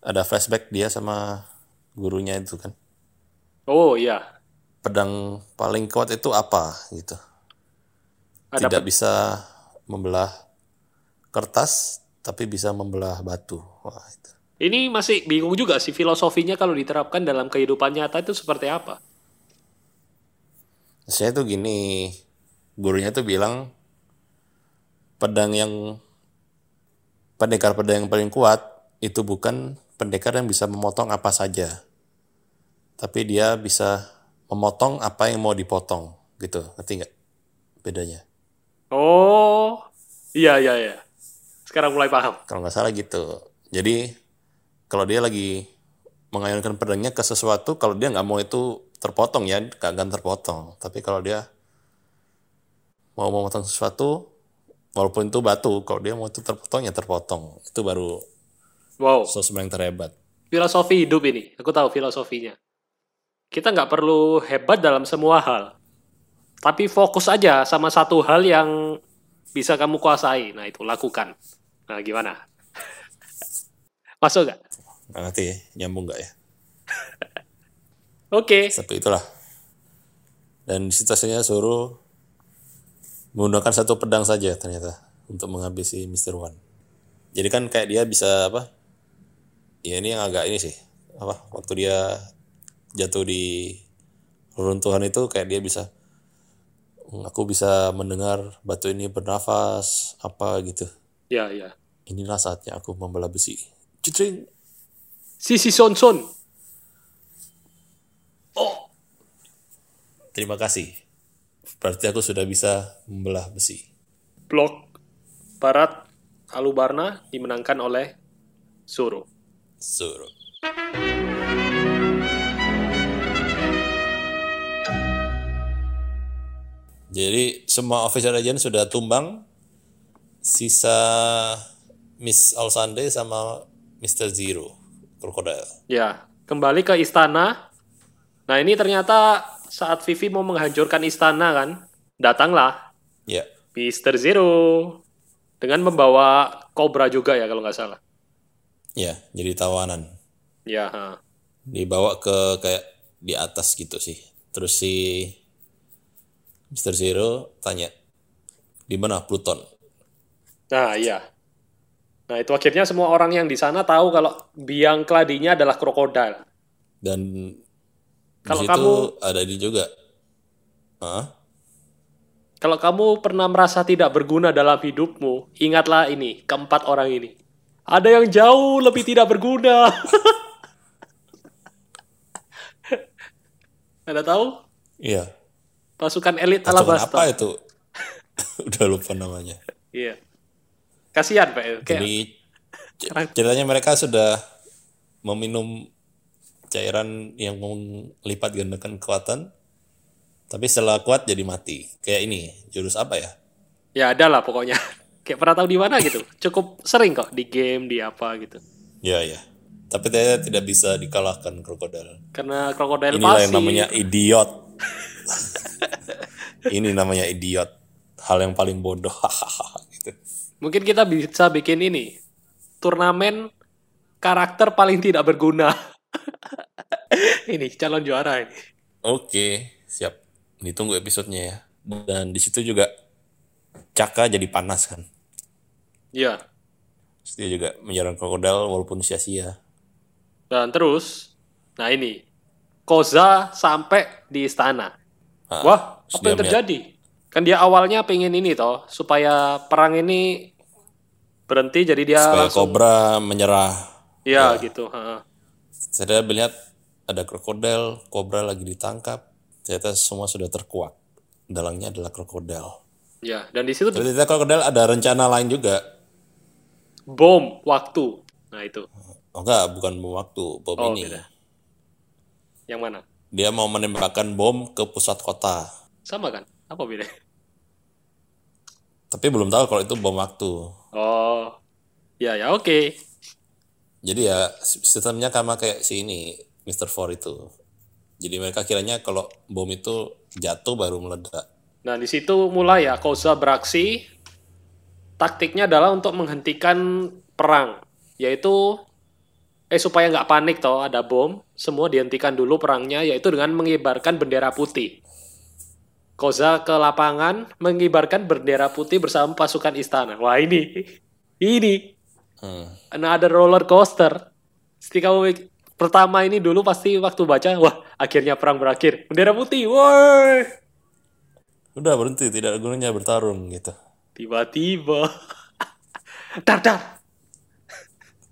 ada flashback dia sama gurunya itu kan. oh iya, Pedang paling kuat itu apa gitu. ada Tidak bisa membelah kertas tapi bisa membelah batu. Wah, itu. Ini masih bingung juga sih filosofinya kalau diterapkan dalam kehidupan nyata itu seperti apa. Saya tuh gini, gurunya tuh bilang pedang yang pendekar pedang yang paling kuat itu bukan pendekar yang bisa memotong apa saja. Tapi dia bisa memotong apa yang mau dipotong gitu. Ngerti nggak bedanya? Oh, iya iya iya. Sekarang mulai paham. Kalau nggak salah gitu. Jadi kalau dia lagi mengayunkan pedangnya ke sesuatu, kalau dia nggak mau itu terpotong ya, akan terpotong. Tapi kalau dia mau memotong sesuatu, walaupun itu batu, kalau dia mau itu terpotong ya terpotong. Itu baru Wow, sosmed yang terhebat. filosofi hidup ini. Aku tahu filosofinya. Kita nggak perlu hebat dalam semua hal. Tapi fokus aja sama satu hal yang bisa kamu kuasai. Nah itu, lakukan. Nah gimana? Masuk nggak? Nggak ngerti ya, nyambung nggak ya? Oke. Tapi itulah. Dan situasinya suruh menggunakan satu pedang saja ternyata untuk menghabisi Mr. One. Jadi kan kayak dia bisa apa? Ya ini yang agak ini sih. Apa? Waktu dia jatuh di reruntuhan itu kayak dia bisa "Hmm, aku bisa mendengar batu ini bernafas apa gitu. Ya, ya. Inilah saatnya aku membelah besi. Citring. Sisi Son Son. Oh, Terima kasih. Berarti aku sudah bisa membelah besi. blok barat Alubarna dimenangkan oleh Zoro. Zoro. Jadi semua official agent sudah tumbang. Sisa Miss All Sunday sama Mr. Zero. Crocodile. Ya, kembali ke istana. Nah, ini ternyata saat Vivi mau menghancurkan istana kan, datanglah Ya. Mr. Zero dengan membawa Cobra juga ya kalau nggak salah. Ya, jadi tawanan. Ya, ha. Dibawa ke kayak di atas gitu sih. Terus si Mr. Zero tanya, di mana Pluton? Nah, iya. Nah, itu akhirnya semua orang yang di sana tahu kalau biang keladinya adalah krokodil. Dan Kalau kamu- ada di juga. Hah? Kalau kamu pernah merasa tidak berguna dalam hidupmu, ingatlah ini, keempat orang ini. Ada yang jauh lebih tidak berguna. Anda tahu? Iya. Pasukan elit Pasukan Alabasta. apa itu? Udah lupa namanya. Iya. Kasihan, Pak. Kayak, Jadi Ceritanya mereka sudah meminum cairan yang melipat gandakan kekuatan, tapi setelah kuat jadi mati. Kayak ini, jurus apa ya? Ya ada lah pokoknya. Kayak pernah tahu di mana gitu. Cukup sering kok di game, di apa gitu. Ya ya. Tapi dia tidak bisa dikalahkan krokodil. Karena krokodil Inilah pasti. yang namanya idiot. ini namanya idiot. Hal yang paling bodoh. gitu. Mungkin kita bisa bikin ini. Turnamen karakter paling tidak berguna. ini calon juara ini. Oke, siap. Ditunggu episodenya ya. Dan di situ juga Caka jadi panas kan. Iya. Terus dia juga menyerang krokodil walaupun sia-sia. Dan terus, nah ini. Koza sampai di istana. Ah, Wah, apa yang terjadi? Kan dia awalnya pengen ini toh, supaya perang ini berhenti jadi dia Supaya langsung kobra menyerah. Iya gitu. ha. Saya melihat ada krokodil, kobra lagi ditangkap. Ternyata semua sudah terkuak. Dalangnya adalah krokodil. Ya, dan di situ Ternyata krokodil ada rencana lain juga. bom waktu. Nah itu. Oh enggak, bukan bom waktu, bom Oh, ini. beda. Yang mana? Dia mau menembakkan bom ke pusat kota. Sama kan? Apa beda? Tapi belum tahu kalau itu bom waktu. Oh, ya ya oke. Jadi ya sistemnya sama kayak si ini, Mr. Four itu. Jadi mereka kiranya kalau bom itu jatuh baru meledak. Nah di situ mulai ya Koza beraksi. Taktiknya adalah untuk menghentikan perang, yaitu eh supaya nggak panik toh ada bom, semua dihentikan dulu perangnya, yaitu dengan mengibarkan bendera putih. Koza ke lapangan mengibarkan bendera putih bersama pasukan istana. Wah ini, ini Hmm. another roller coaster. Ketika kamu pertama ini dulu pasti waktu baca, wah akhirnya perang berakhir. Bendera putih, woi. Udah berhenti, tidak ada gunanya bertarung gitu. Tiba-tiba, dar dar,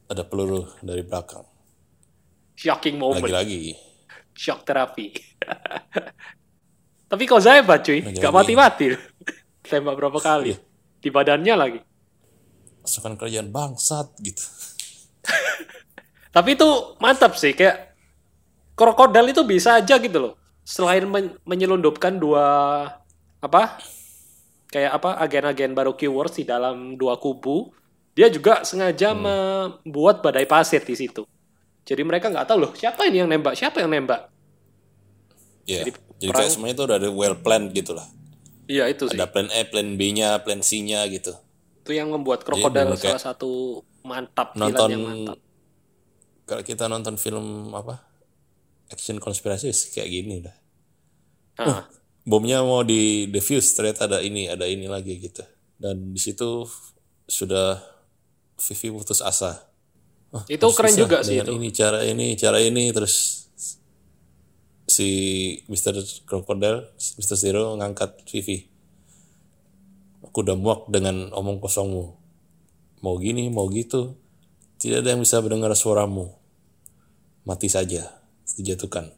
Ada peluru dari belakang. shocking moment, Lagi-lagi. shock terapi. Tapi kau saya cuy, Lagi-lagi. gak mati-mati. Tembak berapa kali? Iya. Di badannya lagi. Pasukan kerajaan bangsat gitu. Tapi itu mantap sih, kayak krokodil itu bisa aja gitu loh. Selain men- menyelundupkan dua apa? Kayak apa? Agen-agen baru keywords di dalam dua kubu, dia juga sengaja membuat badai pasir di situ. Jadi mereka nggak tahu loh siapa ini yang nembak, siapa yang nembak. Ya. Jadi Jadi, perang- kayak semuanya itu udah ada well planned gitu lah. Iya itu sih. Ada plan A, plan B-nya, plan C-nya gitu. Itu yang membuat krokodil salah satu mantap Nonton villain yang mantap. kalau kita nonton film apa? Action konspirasi kayak gini udah. Nah, bomnya mau di defuse ternyata ada ini ada ini lagi gitu dan di situ sudah Vivi putus asa Wah, Itu keren juga sih itu. ini cara ini cara ini terus si Mr. Crocodile Mr. Zero ngangkat Vivi aku udah muak dengan omong kosongmu mau gini mau gitu tidak ada yang bisa mendengar suaramu mati saja dijatuhkan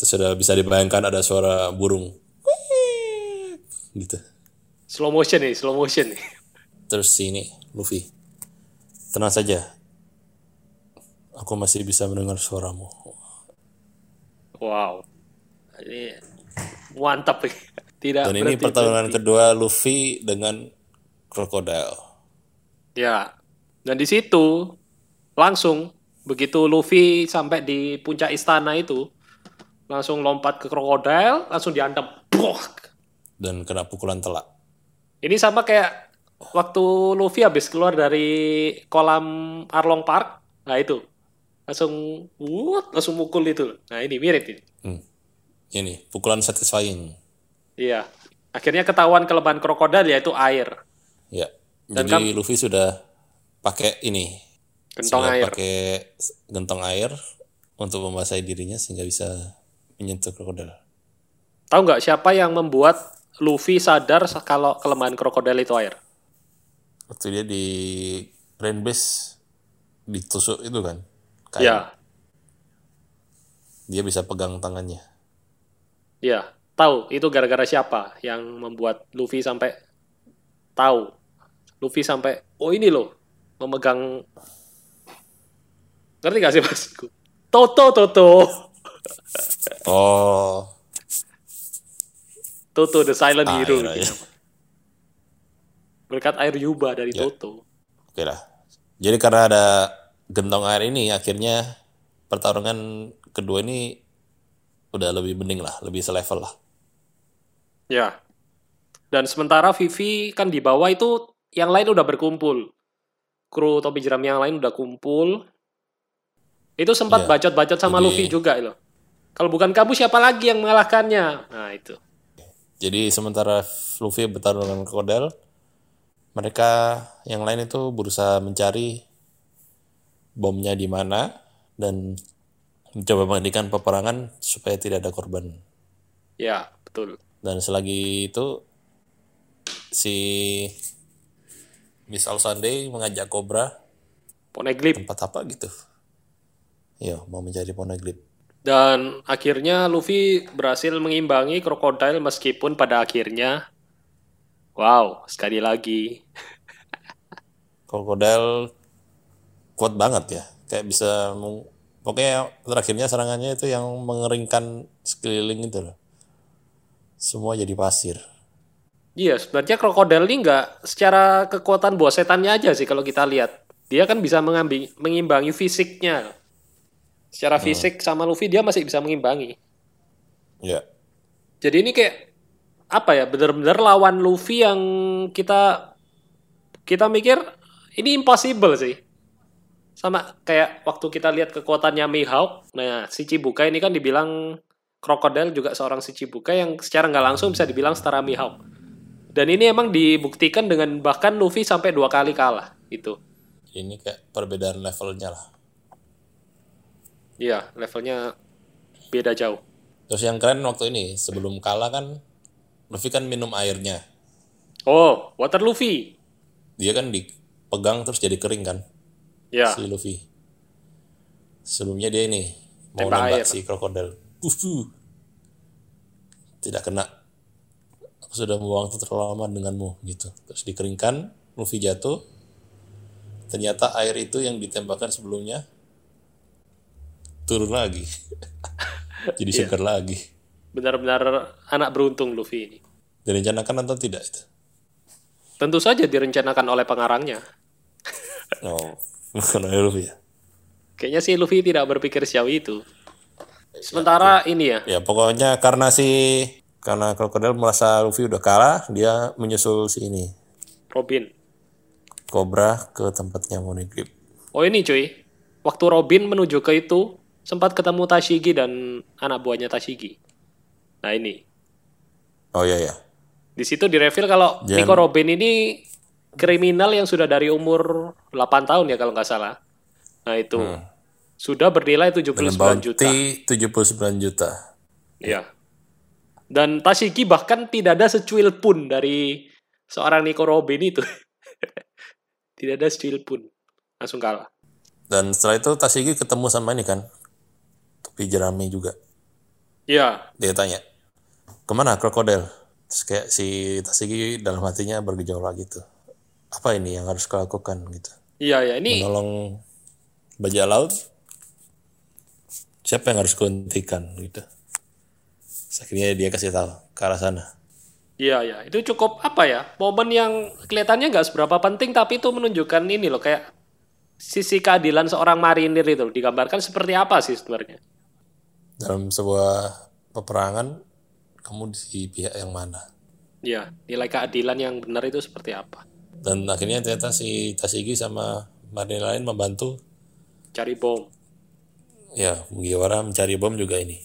Terus sudah bisa dibayangkan ada suara burung. Gitu. slow motion nih, slow motion nih. Terus sini, Luffy. Tenang saja. Aku masih bisa mendengar suaramu. Wow. Ini mantap nih. Tidak Dan ini pertarungan berhenti. kedua Luffy dengan Crocodile. Ya. Dan di situ langsung begitu Luffy sampai di puncak istana itu langsung lompat ke krokodil, langsung dihantam. Dan kena pukulan telak. Ini sama kayak waktu Luffy habis keluar dari kolam Arlong Park. Nah itu. Langsung wuut, langsung mukul itu. Nah ini mirip ini. Hmm. Ini, pukulan satisfying. Iya. Akhirnya ketahuan kelemahan krokodil yaitu air. Ya. Dan Jadi Luffy sudah pakai ini. Gentong sudah air. pakai gentong air untuk membasahi dirinya sehingga bisa menyentuh krokodil. Tahu nggak siapa yang membuat Luffy sadar kalau kelemahan krokodil itu air? Waktu dia di Rain Base ditusuk itu kan. Kayak Ya, dia bisa pegang tangannya. ya. Tahu itu gara-gara siapa yang membuat Luffy sampai tahu. Luffy sampai oh ini loh memegang ngerti gak sih maksudku? Toto Toto Oh, Toto the silent air hero aja. gitu. berkat air yuba dari Ya. Toto Oke lah. Jadi karena ada gentong air ini, akhirnya pertarungan kedua ini udah lebih bening lah, lebih selevel lah. ya. Dan sementara Vivi kan di bawah itu yang lain udah berkumpul. Kru topi jerami yang lain udah kumpul. Itu sempat Iya. bacot-bacot sama Jadi- Luffy juga loh. Kalau bukan kamu siapa lagi yang mengalahkannya? Nah itu. Jadi sementara Luffy bertarung dengan Crocodile, mereka yang lain itu berusaha mencari bomnya di mana dan mencoba menghentikan peperangan supaya tidak ada korban. ya betul Dan selagi itu si Miss All Sunday mengajak Cobra Poneglyph tempat apa gitu. Iya, mau mencari Poneglyph. Dan akhirnya Luffy berhasil mengimbangi Crocodile meskipun pada akhirnya wow, sekali lagi Crocodile kuat banget ya. Kayak bisa pokoknya terakhirnya serangannya itu yang mengeringkan sekeliling itu loh. Semua jadi pasir. Iya, sebenarnya Crocodile ini nggak secara kekuatan buah setannya aja sih kalau kita lihat. Dia kan bisa mengambil, mengimbangi fisiknya. Secara fisik sama Luffy dia masih bisa mengimbangi. Ya. Jadi ini kayak apa ya? Bener-bener lawan Luffy yang kita kita mikir ini impossible sih. Sama kayak waktu kita lihat kekuatannya Mihawk. Nah, si Chibukai ini kan dibilang Crocodile juga seorang si Chibukai yang secara nggak langsung bisa dibilang setara Mihawk. Dan ini emang dibuktikan dengan bahkan Luffy sampai dua kali kalah gitu. Ini kayak perbedaan levelnya lah. Iya, levelnya beda jauh. Terus yang keren waktu ini, sebelum kalah kan, Luffy kan minum airnya. Oh, Water Luffy. Dia kan dipegang terus jadi kering kan, Ya, si Luffy. Sebelumnya dia ini, mau Tembak nembak air. si krokodil. Ufu. Tidak kena. Aku sudah membuang waktu terlalu lama denganmu, gitu. Terus dikeringkan, Luffy jatuh. Ternyata air itu yang ditembakkan sebelumnya turun lagi. jadi Iya. segar lagi. benar-benar anak beruntung Luffy ini. Direncanakan atau tidak itu? Tentu saja direncanakan oleh pengarangnya. Oh, oleh Luffy ya? Kayaknya sih Luffy tidak berpikir sejauh itu. Sementara ini ya, Ya pokoknya karena si karena krokodil merasa Luffy udah kalah, dia menyusul si ini Robin. Cobra ke tempatnya Money Grip. Oh ini cuy, waktu Robin menuju ke itu, sempat ketemu Tashigi dan anak buahnya Tashigi. Nah ini, Oh iya ya. di situ direveal kalau Jangan- Nico Robin ini kriminal yang sudah dari umur 8 tahun ya kalau nggak salah. Nah itu, sudah bernilai 79 Dengan juta. bounty 79 juta. Ya. Dan Tashigi bahkan tidak ada secuil pun dari seorang Nico Robin itu. tidak ada secuil pun. Langsung kalah. Dan setelah itu Tashigi ketemu sama ini kan. Topi jerami juga. Ya, Dia tanya, ke mana krokodil? Terus kayak si Tashigi dalam hatinya bergejolak gitu. Apa ini yang harus kau lakukan gitu? iya ya. Ini Menolong bajak laut? Siapa yang harus kau hentikan gitu? Terus akhirnya dia kasih tahu ke arah sana. Iya ya, itu cukup apa ya? Momen yang kelihatannya nggak seberapa penting tapi itu menunjukkan ini loh kayak sisi keadilan seorang marinir itu digambarkan seperti apa sih sebenarnya? Dalam sebuah peperangan, kamu di pihak yang mana? Iya, nilai keadilan yang benar itu seperti apa? Dan akhirnya ternyata si Tashigi sama marinir lain membantu Cari bom. ya Mugiwara mencari bom juga ini.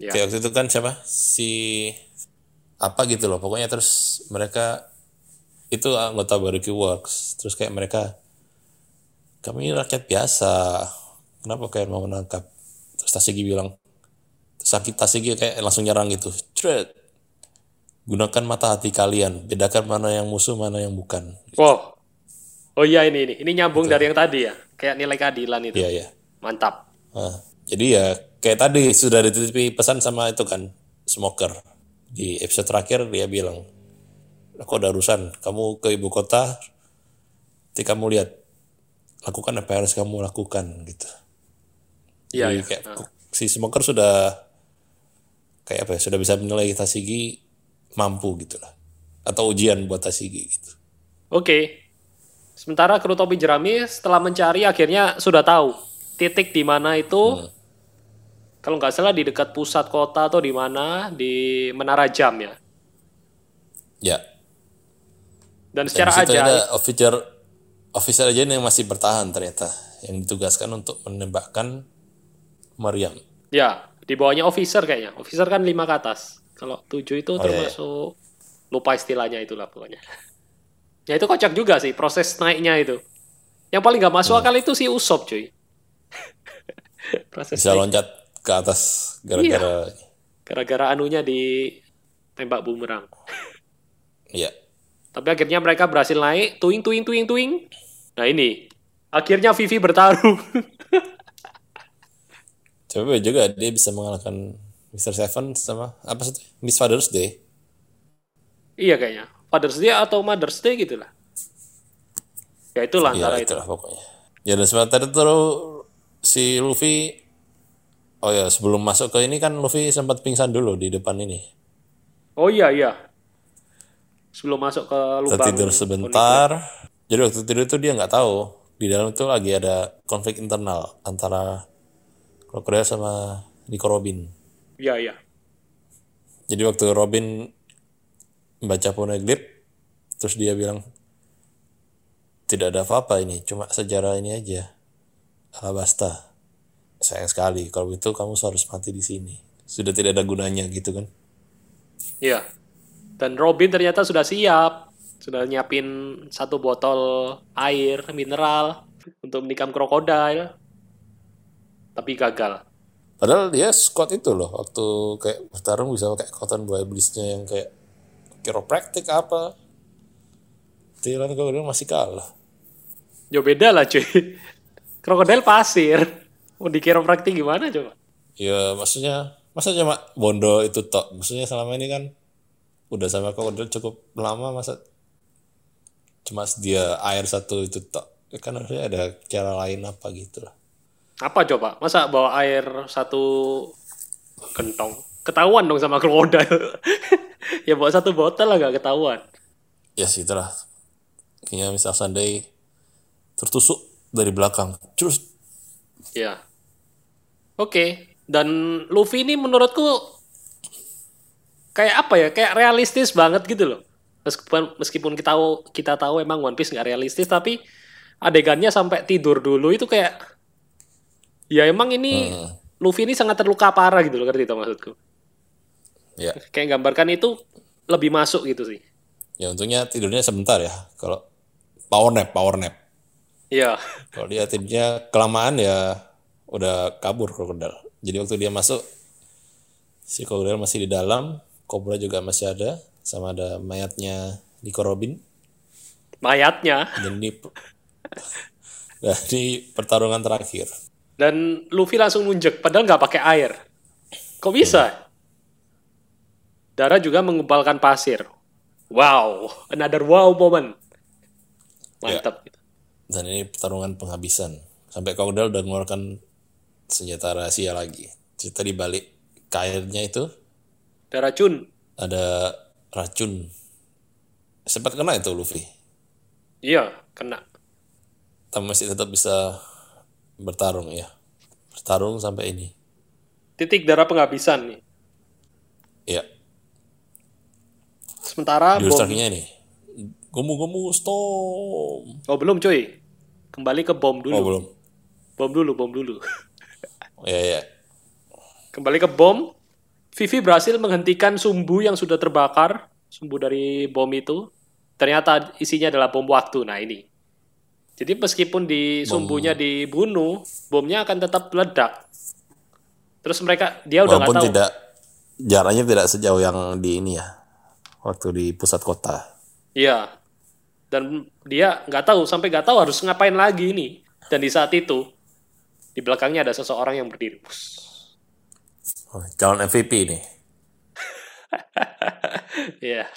Ya. Kayak waktu itu kan siapa? Si apa gitu loh. Pokoknya terus mereka itu anggota Barbecue Works. Terus kayak mereka kami ini rakyat biasa. Kenapa kalian mau menangkap? Terus Tasigi bilang, sakit Tasigi kayak langsung nyerang gitu. Cret. Gunakan mata hati kalian. Bedakan mana yang musuh, mana yang bukan. Wow. Oh iya ini ini. Ini nyambung dari yang tadi ya. Kayak nilai keadilan itu. Iya, iya. Mantap. Nah, jadi ya kayak tadi sudah dititipi pesan sama itu kan smoker di episode terakhir dia bilang aku ada urusan kamu ke ibu kota nanti kamu lihat lakukan apa yang harus kamu lakukan gitu Iya, Jadi iya. kayak si smoker sudah kayak apa ya sudah bisa menilai Tasigi mampu gitu lah atau ujian buat Tasigi gitu Oke. Sementara kru topi jerami setelah mencari akhirnya sudah tahu titik di mana itu. Hmm. Kalau nggak salah di dekat pusat kota atau di mana di Menara Jam ya. ya Dan dan secara ajaib, ada officer officer aja yang masih bertahan ternyata yang ditugaskan untuk menembakkan Maryam ya di bawahnya officer kayaknya. Officer kan lima ke atas. Kalau tujuh itu Oh, iya, iya. termasuk lupa istilahnya itulah pokoknya. Ya itu kocak juga sih proses naiknya itu. Yang paling nggak Hmm. masuk akal itu si Usop cuy. proses bisa naik. loncat ke atas gara-gara gara-gara anunya di tembak bumerang. ya Tapi akhirnya mereka berhasil naik, tuing tuing tuing tuing. Nah ini, akhirnya Vivi bertarung. Tapi juga dia bisa mengalahkan Mr. Seven sama apa sih? Miss Father's Day. iya kayaknya, Father's Day atau Mother's Day gitu lah. Ya itulah Ya antara itu. itulah pokoknya. Ya dan sementara itu si Luffy Oh ya sebelum masuk ke ini kan Luffy sempat pingsan dulu di depan ini. Oh iya iya. Sebelum masuk ke lubang. Tertidur sebentar. Jadi waktu tidur itu dia nggak tahu di dalam itu lagi ada konflik internal antara Crocodile sama Nico Robin. Iya iya. Jadi waktu Robin membaca poneglyph, terus dia bilang tidak ada apa-apa ini, cuma sejarah ini aja. Alabasta. Sayang sekali, kalau itu kamu harus mati di sini. Sudah tidak ada gunanya gitu kan. Iya. Dan Robin ternyata sudah siap. Sudah nyiapin satu botol air mineral untuk menikam krokodil. Tapi gagal. Padahal dia squad itu loh, waktu kayak bertarung bisa pakai cotton iblisnya yang kayak chiropractic apa. Tilan kalau dia masih kalah. Ya beda lah cuy. Krokodil pasir. Mau dikira praktik gimana coba? Ya maksudnya masa cuma Bondo itu tok. Maksudnya selama ini kan udah sama Crocodile cukup lama masa cuma dia air satu itu tok. Ya kan harusnya ada cara lain apa gitu lah. Apa coba? Masa bawa air satu kentong? Ketahuan dong sama krokodil. ya bawa satu botol lah gak ketahuan. Ya sih itulah. Kayaknya misal Sunday tertusuk dari belakang. Terus Ya. Oke. Dan Luffy ini menurutku kayak apa ya? Kayak realistis banget gitu loh. Meskipun meskipun kita tahu kita tahu emang One Piece nggak realistis, tapi adegannya sampai tidur dulu itu kayak ya emang ini Luffy ini sangat terluka parah gitu loh, ngerti itu maksudku. ya Kayak gambarkan itu lebih masuk gitu sih. ya untungnya tidurnya sebentar ya. Kalau power nap, power nap. Iya. Kalau dia tidurnya kelamaan ya udah kabur krokodil. Jadi waktu dia masuk si krokodil masih di dalam, kobra juga masih ada, sama ada mayatnya Nico Robin. Mayatnya Dan di nah, di pertarungan terakhir. Dan Luffy langsung nunjuk padahal nggak pakai air. Kok bisa? Dara juga mengumpalkan pasir. Wow, another wow moment. Mantap. gitu. Dan ini pertarungan penghabisan. Sampai krokodil udah mengeluarkan senjata rahasia lagi. Cerita di balik kairnya itu Ada racun. ada racun. Sempat kena itu Luffy. Iya, kena. Tapi masih tetap bisa bertarung ya. Bertarung sampai ini. Titik darah penghabisan nih. Ya, Sementara startingnya nih. Gomu-gomu storm. Oh, belum cuy. Kembali ke bom dulu. Oh belum. Bom dulu, bom dulu. Ya ya. Kembali ke bom. Vivi berhasil menghentikan sumbu yang sudah terbakar. Sumbu dari bom itu. Ternyata isinya adalah bom waktu. Nah ini. Jadi meskipun di sumbunya dibunuh, bomnya akan tetap meledak. Terus mereka dia udah nggak tahu. tidak jaraknya tidak sejauh yang di ini ya. Waktu di pusat kota. Iya. Dan dia nggak tahu sampai nggak tahu harus ngapain lagi ini. Dan di saat itu di belakangnya ada seseorang yang berdiri. Oh, calon MVP nih. Iya.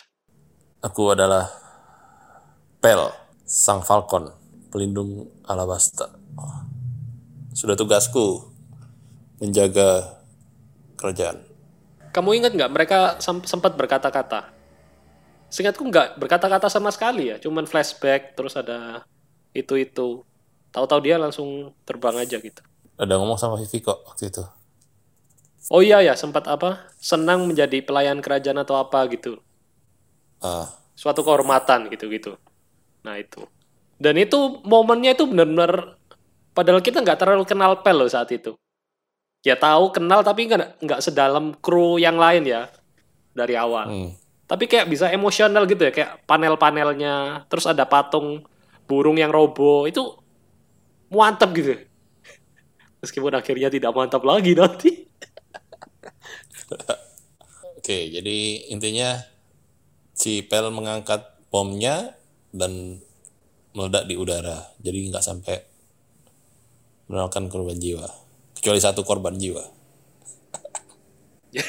Aku adalah Pel, sang Falcon. Pelindung Alabasta. Sudah tugasku menjaga kerajaan. Kamu ingat nggak mereka sem- sempat berkata-kata? Seingatku nggak berkata-kata sama sekali ya, cuman flashback terus ada itu-itu. Tahu-tahu dia langsung terbang aja gitu. Ada ngomong sama Vivi kok waktu itu. Oh iya ya, sempat apa? Senang menjadi pelayan kerajaan atau apa gitu. Ah, Suatu kehormatan gitu-gitu. Nah itu. Dan itu momennya itu benar-benar padahal kita nggak terlalu kenal Pel loh saat itu. Ya tahu kenal tapi nggak nggak sedalam kru yang lain ya dari awal. hmm. Tapi kayak bisa emosional gitu ya, kayak panel-panelnya, terus ada patung burung yang robo, itu mantap gitu. Meskipun akhirnya tidak mantap lagi nanti. Oke, jadi intinya si Pel mengangkat bomnya dan meledak di udara. Jadi nggak sampai menimbulkan korban jiwa. Kecuali satu korban jiwa.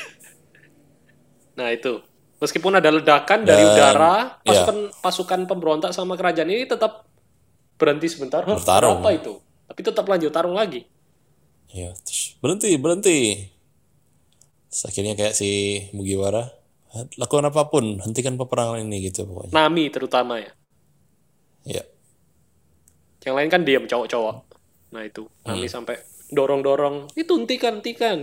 Nah itu, meskipun ada ledakan dari Dan- udara, ya. pasukan pasukan pemberontak sama kerajaan ini tetap berhenti sebentar. Hah, Bertarung. Apa itu? Tapi tetap lanjut tarung lagi. Ya, berhenti, berhenti. Terus akhirnya kayak si Mugiwara, lakukan apa pun, hentikan peperangan ini gitu pokoknya. Nami terutama ya. Ya, Yang lain kan diam cowok-cowok. Nah itu, Hmm. Nami sampai dorong-dorong, itu hentikan, hentikan.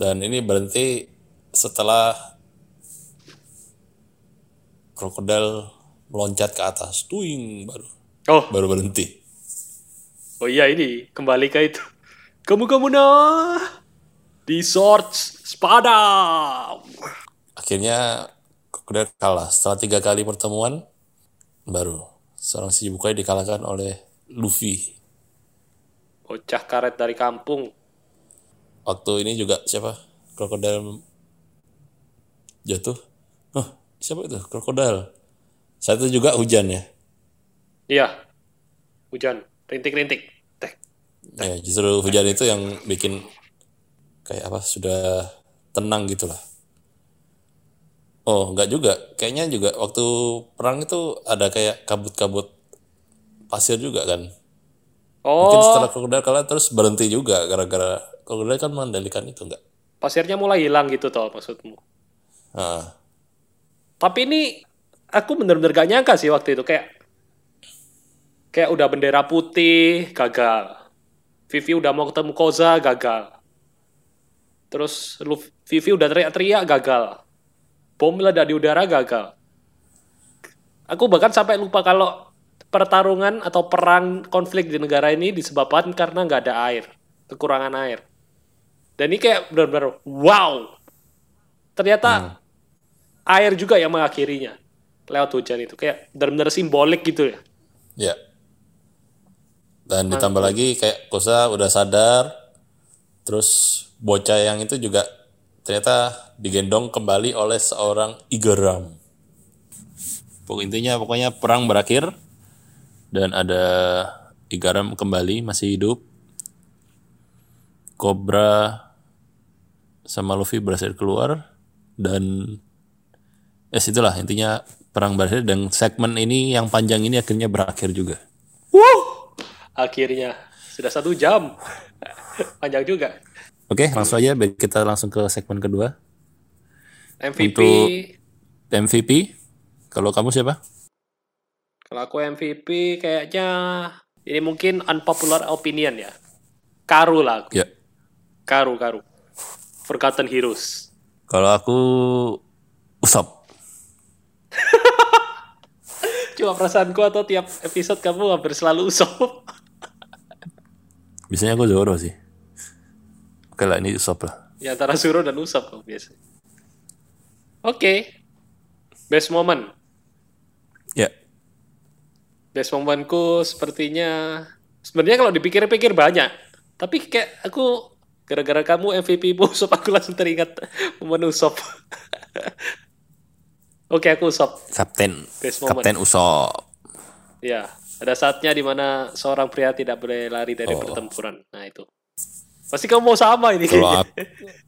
dan ini berhenti setelah krokodil meloncat ke atas, tuing baru Oh, baru berhenti. Oh iya ini kembali ke itu. Kamu kamu nah di swords spada. Akhirnya krokodil kalah setelah tiga kali pertemuan, baru seorang Shichibukai dikalahkan oleh Luffy. Bocah karet dari kampung. Waktu ini juga siapa? Krokodil jatuh. Oh, siapa itu? Krokodil. Saat itu juga hujan ya. Iya. Hujan, rintik-rintik. Ya, justru hujan itu yang bikin kayak apa sudah tenang gitu lah. Oh, enggak juga. Kayaknya juga waktu perang itu ada kayak kabut-kabut pasir juga kan. Mungkin Oh, setelah krokodil kalah terus berhenti juga gara-gara krokodil kan mengendalikan itu enggak. pasirnya mulai hilang gitu toh maksudmu. Nah, Tapi ini aku bener-bener gak nyangka sih waktu itu kayak kayak udah bendera putih gagal. Vivi udah mau ketemu Koza gagal. Terus Vivi udah teriak-teriak gagal. Bom meledak di udara gagal. Aku bahkan sampai lupa kalau pertarungan atau perang konflik di negara ini disebabkan karena nggak ada air, kekurangan air. Dan ini kayak benar-benar wow. Ternyata air juga yang mengakhirinya lewat hujan itu kayak benar-benar simbolik gitu ya. ya. Dan ditambah lagi kayak Kosa udah sadar terus bocah yang itu juga ternyata digendong kembali oleh seorang Igaram. Pokok intinya pokoknya perang berakhir dan ada Igaram kembali masih hidup. Cobra sama Luffy berhasil keluar dan ya itulah intinya perang berakhir dan segmen ini yang panjang ini akhirnya berakhir juga. Wuh, akhirnya sudah satu jam, panjang juga. Oke, langsung aja kita langsung ke segmen kedua. MVP, Untuk- MVP, kalau kamu siapa? kalau aku MVP kayaknya ini mungkin unpopular opinion ya. Karu lah, aku. Ya. Karu Karu. Forgotten Heroes. Kalau aku Usop. Cuma perasaanku atau tiap episode kamu hampir selalu usop. Biasanya aku Zoro sih. Oke lah, ini Usop lah. ya antara Zoro dan Usop kamu biasa. Oke. Best moment. Ya. Best momentku sepertinya sebenarnya kalau dipikir-pikir banyak. Tapi kayak aku gara-gara kamu MVP Usop aku langsung teringat momen Usop. Oke, aku Usop. Kapten. Best moment. Kapten Usop. Ya, ada saatnya di mana seorang pria tidak boleh lari dari Oh. pertempuran. Nah, itu. Pasti kamu mau sama ini. Kalau aku,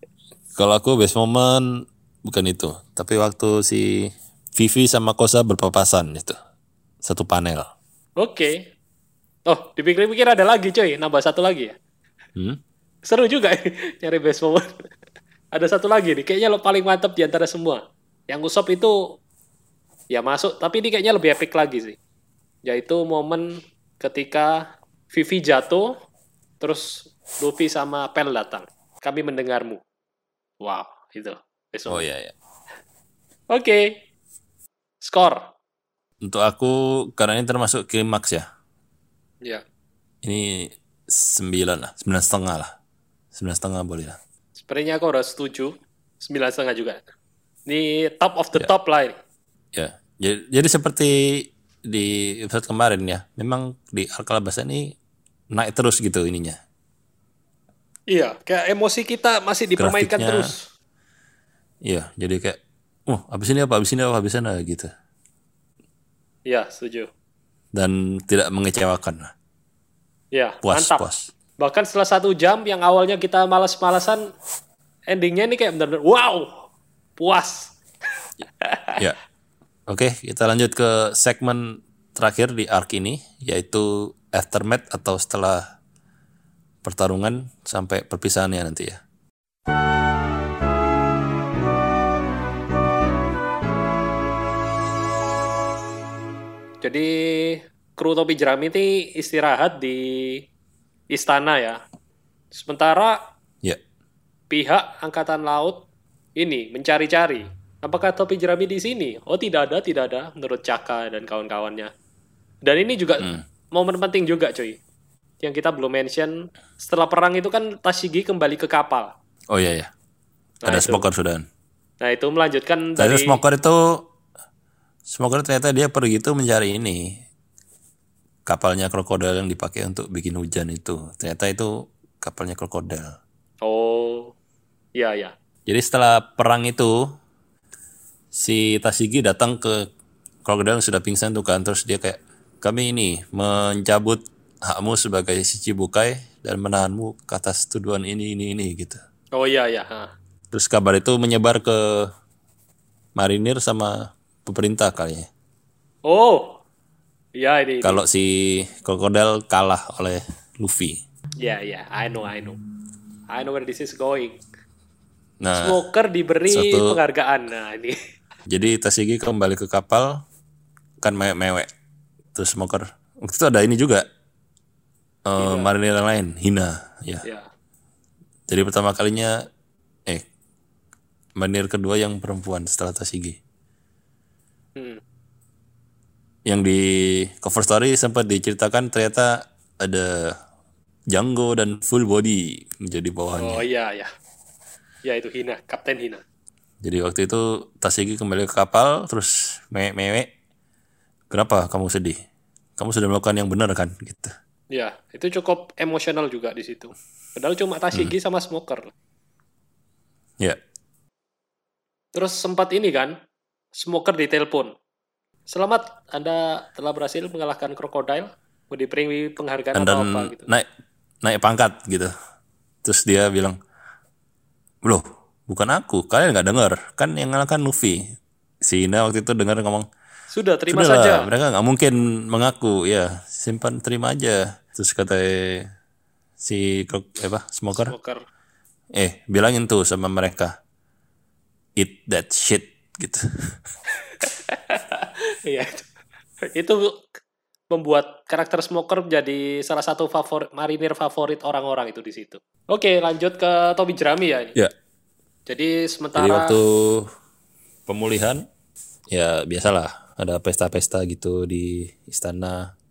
kalau aku best moment bukan itu, tapi waktu si Vivi sama Kosa berpapasan itu. Satu panel. Oke. Oh, dipikir-pikir ada lagi coy, nambah satu lagi ya. Hmm? Seru juga nyari best moment. ada satu lagi nih, kayaknya lo paling mantep di antara semua. Yang Usop itu ya masuk, tapi ini kayaknya lebih epic lagi sih. Yaitu momen ketika Vivi jatuh, terus Luffy sama Pel datang. Kami mendengarmu. Wow, itu. best Oh iya ya. Oke. Skor. Untuk aku karena ini termasuk klimaks ya. Ya. Ini sembilan lah, sembilan setengah lah, sembilan setengah boleh lah. Sepertinya aku harus setuju. Sembilan setengah juga. Ini top of the top lah ini. Ya, jadi, jadi seperti di episode kemarin ya, memang di Alcalabas ini naik terus gitu ininya. Iya, kayak emosi kita masih dipermainkan Grafiknya- terus. Iya, jadi kayak, oh habis ini apa, habis ini apa, habis ini apa gitu. Iya, setuju. Dan tidak mengecewakan, Iya, puas, mantap. puas. Bahkan setelah satu jam yang awalnya kita malas-malasan, endingnya ini kayak benar-benar wow, puas. Ya, oke kita lanjut ke segmen terakhir di arc ini, yaitu aftermath atau setelah pertarungan sampai perpisahannya nanti ya. Jadi kru topi jerami ini istirahat di istana ya. Sementara Ya, pihak angkatan laut ini mencari-cari apakah topi jerami di sini. Oh tidak ada, tidak ada menurut Caka dan kawan-kawannya. Dan ini juga momen penting juga cuy. Yang kita belum mention setelah perang itu kan Tashigi kembali ke kapal. oh iya ya. Nah, Ada itu. smoker sudah. Nah itu melanjutkan Tadi dari smoker itu smoker ternyata dia pergi itu mencari ini kapalnya krokodil yang dipakai untuk bikin hujan itu. Ternyata itu kapalnya krokodil. Oh, iya ya. Jadi setelah perang itu si Tashigi datang ke krokodil yang sudah pingsan tuh kan terus dia kayak kami ini mencabut hakmu sebagai Shichibukai dan menahanmu ke atas tuduhan ini ini ini gitu. Oh iya ya. ha. Terus kabar itu menyebar ke marinir sama pemerintah kali ya. Oh, iya ini. Kalau si krokodil kalah oleh Luffy. Ya ya, I know, I know, I know where this is going. Nah, Smoker diberi suatu- penghargaan. Nah ini. jadi Tashigi kembali ke kapal kan mewek-mewek. Terus smoker. Waktu itu ada ini juga. Eh, marinir yang lain, Hina, ya. Ya. Jadi pertama kalinya eh marinir kedua yang perempuan setelah Tashigi. Hmm. Yang di cover story sempat diceritakan ternyata ada Django dan full body menjadi bawahannya. Oh iya ya. Ya itu Hina, Kapten Hina. Jadi waktu itu Tashigi kembali ke kapal terus mewek-mewek. Kenapa kamu sedih? Kamu sudah melakukan yang benar kan gitu. Ya, itu cukup emosional juga di situ. Padahal cuma Tashigi Hmm. sama Smoker. Ya. Terus sempat ini kan, Smoker ditelepon. Selamat, Anda telah berhasil mengalahkan krokodil. Mau diberi penghargaan Dan atau apa gitu. naik naik pangkat gitu. Terus dia bilang, "Loh, bukan aku. Kalian nggak dengar? Kan yang ngalahkan Luffy." Si Ina waktu itu dengar ngomong, Sudah, terima Sudahlah, saja. mereka nggak mungkin mengaku. Ya, simpan terima aja. Terus kata si krok- apa smoker, Smoker. eh bilangin tuh sama mereka, eat that shit gitu. Iya itu. Itu membuat karakter Smoker menjadi salah satu favorit marinir favorit orang-orang itu di situ. Oke, lanjut ke Tobi Jerami ya ini. ya, Jadi jadi sementara waktu pemulihan, ya biasalah ada pesta-pesta gitu di istana.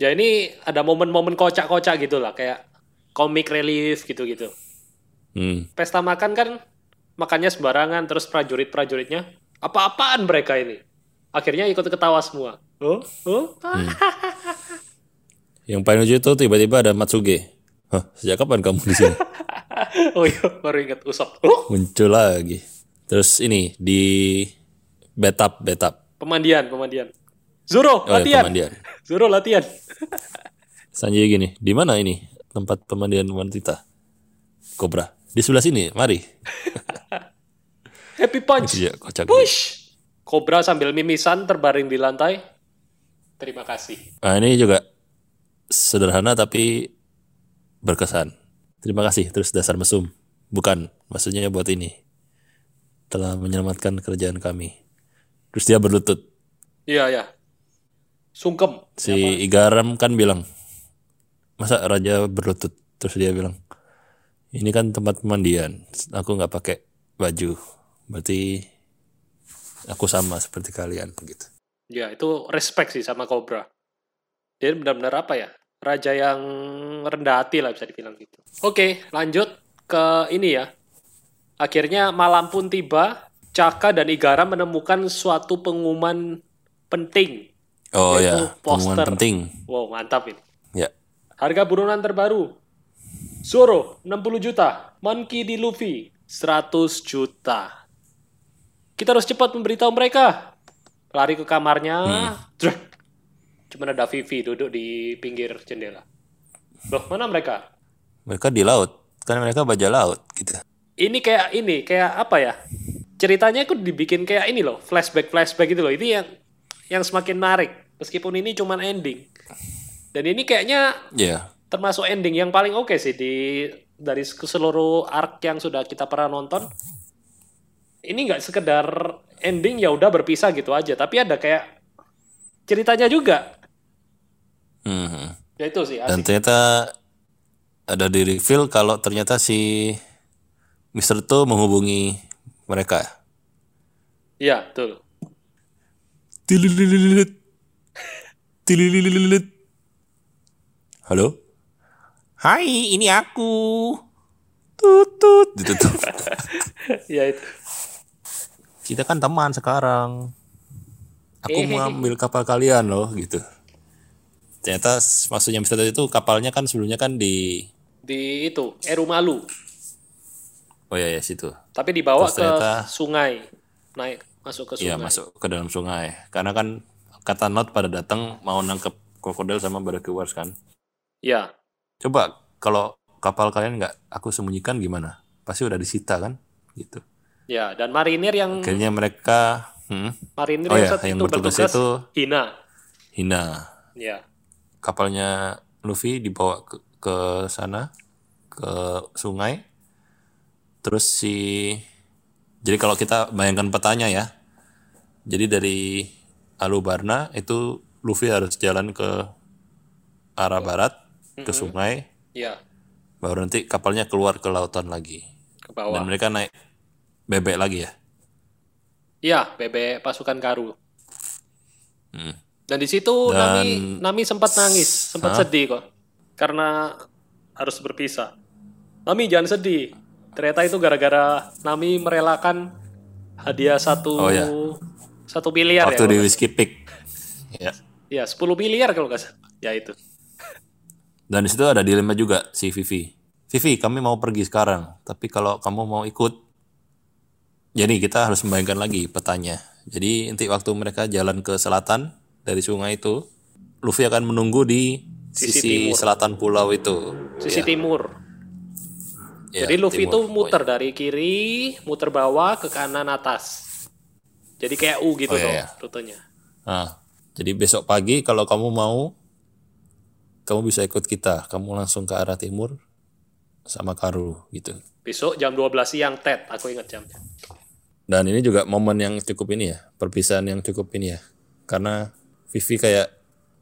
Ya ini ada momen-momen kocak-kocak gitu lah kayak comic relief gitu-gitu. Hmm, Pesta makan kan makannya sembarangan terus prajurit-prajuritnya apa-apaan mereka ini. Akhirnya ikut ketawa semua. Oh, oh, yang paling lucu itu tiba-tiba ada Matsuge. Hah, sejak kapan kamu di sini? oh iya, baru ingat Usop. Oh, Muncul lagi. Terus ini di betap betap. pemandian, pemandian. Zoro, Oh ya, latihan. pemandian. Zoro latihan. Sanjay gini, di mana ini tempat pemandian wanita? Kobra. Di sebelah sini, mari. Happy punch. Iya, kocak. Push. Kobra sambil mimisan terbaring di lantai. Terima kasih. Nah ini juga sederhana tapi berkesan. Terima kasih terus dasar mesum. Bukan, maksudnya buat ini. Telah menyelamatkan kerjaan kami. Terus dia berlutut. Iya, ya. Sungkem. Si Igaram kan bilang, masa raja berlutut? Terus dia bilang, ini kan tempat pemandian. Aku nggak pakai baju. Berarti aku sama seperti kalian gitu. Ya, itu respect sih sama Cobra. Dia benar-benar apa ya? Raja yang rendah hati lah bisa dibilang gitu. Oke, lanjut ke ini ya. Akhirnya malam pun tiba, Caka dan Igara menemukan suatu pengumuman penting. Oh ya, pengumuman poster. penting. Wow, mantap ini. Ya. Harga buronan terbaru. Zoro 60 juta, Monkey di Luffy 100 juta. Kita harus cepat memberitahu mereka. Lari ke kamarnya. Drek. Cuma ada Vivi duduk di pinggir jendela. Loh, mana mereka? Mereka di laut. Kan mereka baja laut gitu. Ini kayak ini, kayak apa ya? Ceritanya aku dibikin kayak ini loh, flashback-flashback gitu loh. Ini yang yang semakin menarik. Meskipun ini cuman ending. Dan ini kayaknya Ya. termasuk ending yang paling oke sih di dari seluruh arc yang sudah kita pernah nonton. Ini nggak sekedar ending ya udah berpisah gitu aja, tapi ada kayak ceritanya juga. Mhm. Ya itu sih Dan ternyata ada di reveal kalau ternyata si Mr. To menghubungi mereka. Iya, betul. Halo? Hai, ini aku. Tutut. Ditutup. ya itu. Kita kan teman sekarang. Aku Eh. mau ambil kapal kalian loh, gitu. Ternyata maksudnya. To itu kapalnya kan sebelumnya kan di Di itu, Erumalu. Oh ya ya situ. Tapi dibawa Terus ke sungai. Naik masuk ke Iya sungai. masuk ke dalam sungai. Karena kan kata Not pada datang mau nangkep krokodil sama Barakuars kan. Ya. Coba kalau kapal kalian nggak aku sembunyikan gimana? Pasti udah disita kan? Gitu. Ya, dan marinir yang Akhirnya mereka hmm, marinir Oh yang ya, saat yang itu bertugas bertugas itu Hina. hina. Ya. Kapalnya Luffy dibawa ke, ke sana ke sungai. Terus si jadi kalau kita bayangkan petanya ya. Jadi dari Alubarna itu Luffy harus jalan ke arah barat ke sungai Ya, baru nanti kapalnya keluar ke lautan lagi. ke Dan bawah. mereka naik bebek lagi ya. Iya, bebek pasukan Karu. Hmm. Dan di situ Dan- Nami Nami sempat nangis, sempat Hah? sedih kok. Karena harus berpisah. Nami jangan sedih. Ternyata itu gara-gara Nami merelakan hadiah satu Oh, ya. satu miliar Waktu ya. di Whiskey Peak. Ya. Ya, 10 miliar kalau nggak salah. Ya itu. Dan di situ ada dilema juga si Vivi. Vivi, kami mau pergi sekarang, tapi kalau kamu mau ikut, jadi kita harus membayangkan lagi petanya. Jadi nanti waktu mereka jalan ke selatan dari sungai itu, Luffy akan menunggu di Sisi sisi, timur. selatan pulau itu. Sisi timur. Ya, Jadi Luffy timur. itu muter dari kiri, muter bawah ke kanan atas. Jadi kayak U gitu Oh, iya, tuh iya. rutenya. Nah, jadi besok pagi kalau kamu mau, kamu bisa ikut kita. Kamu langsung ke arah timur sama Karu gitu. Besok jam 12 siang Ted, aku ingat jamnya. Dan ini juga momen yang cukup ini ya, perpisahan yang cukup ini ya. Karena Vivi kayak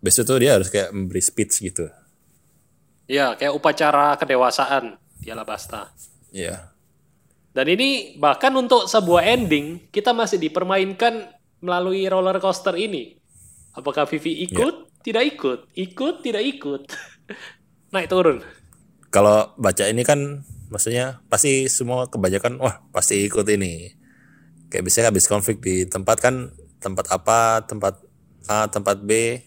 besok tuh dia harus kayak memberi speech gitu. Iya, kayak upacara kedewasaan di Alabasta. Iya. Dan ini bahkan untuk sebuah ending kita masih dipermainkan melalui roller coaster ini. Apakah Vivi ikut? Tidak ikut. Ikut? Tidak ikut. Naik turun. Kalau baca ini kan maksudnya pasti semua kebanyakan wah pasti ikut ini. Kayak biasanya habis konflik di tempat kan tempat apa, tempat A, tempat B.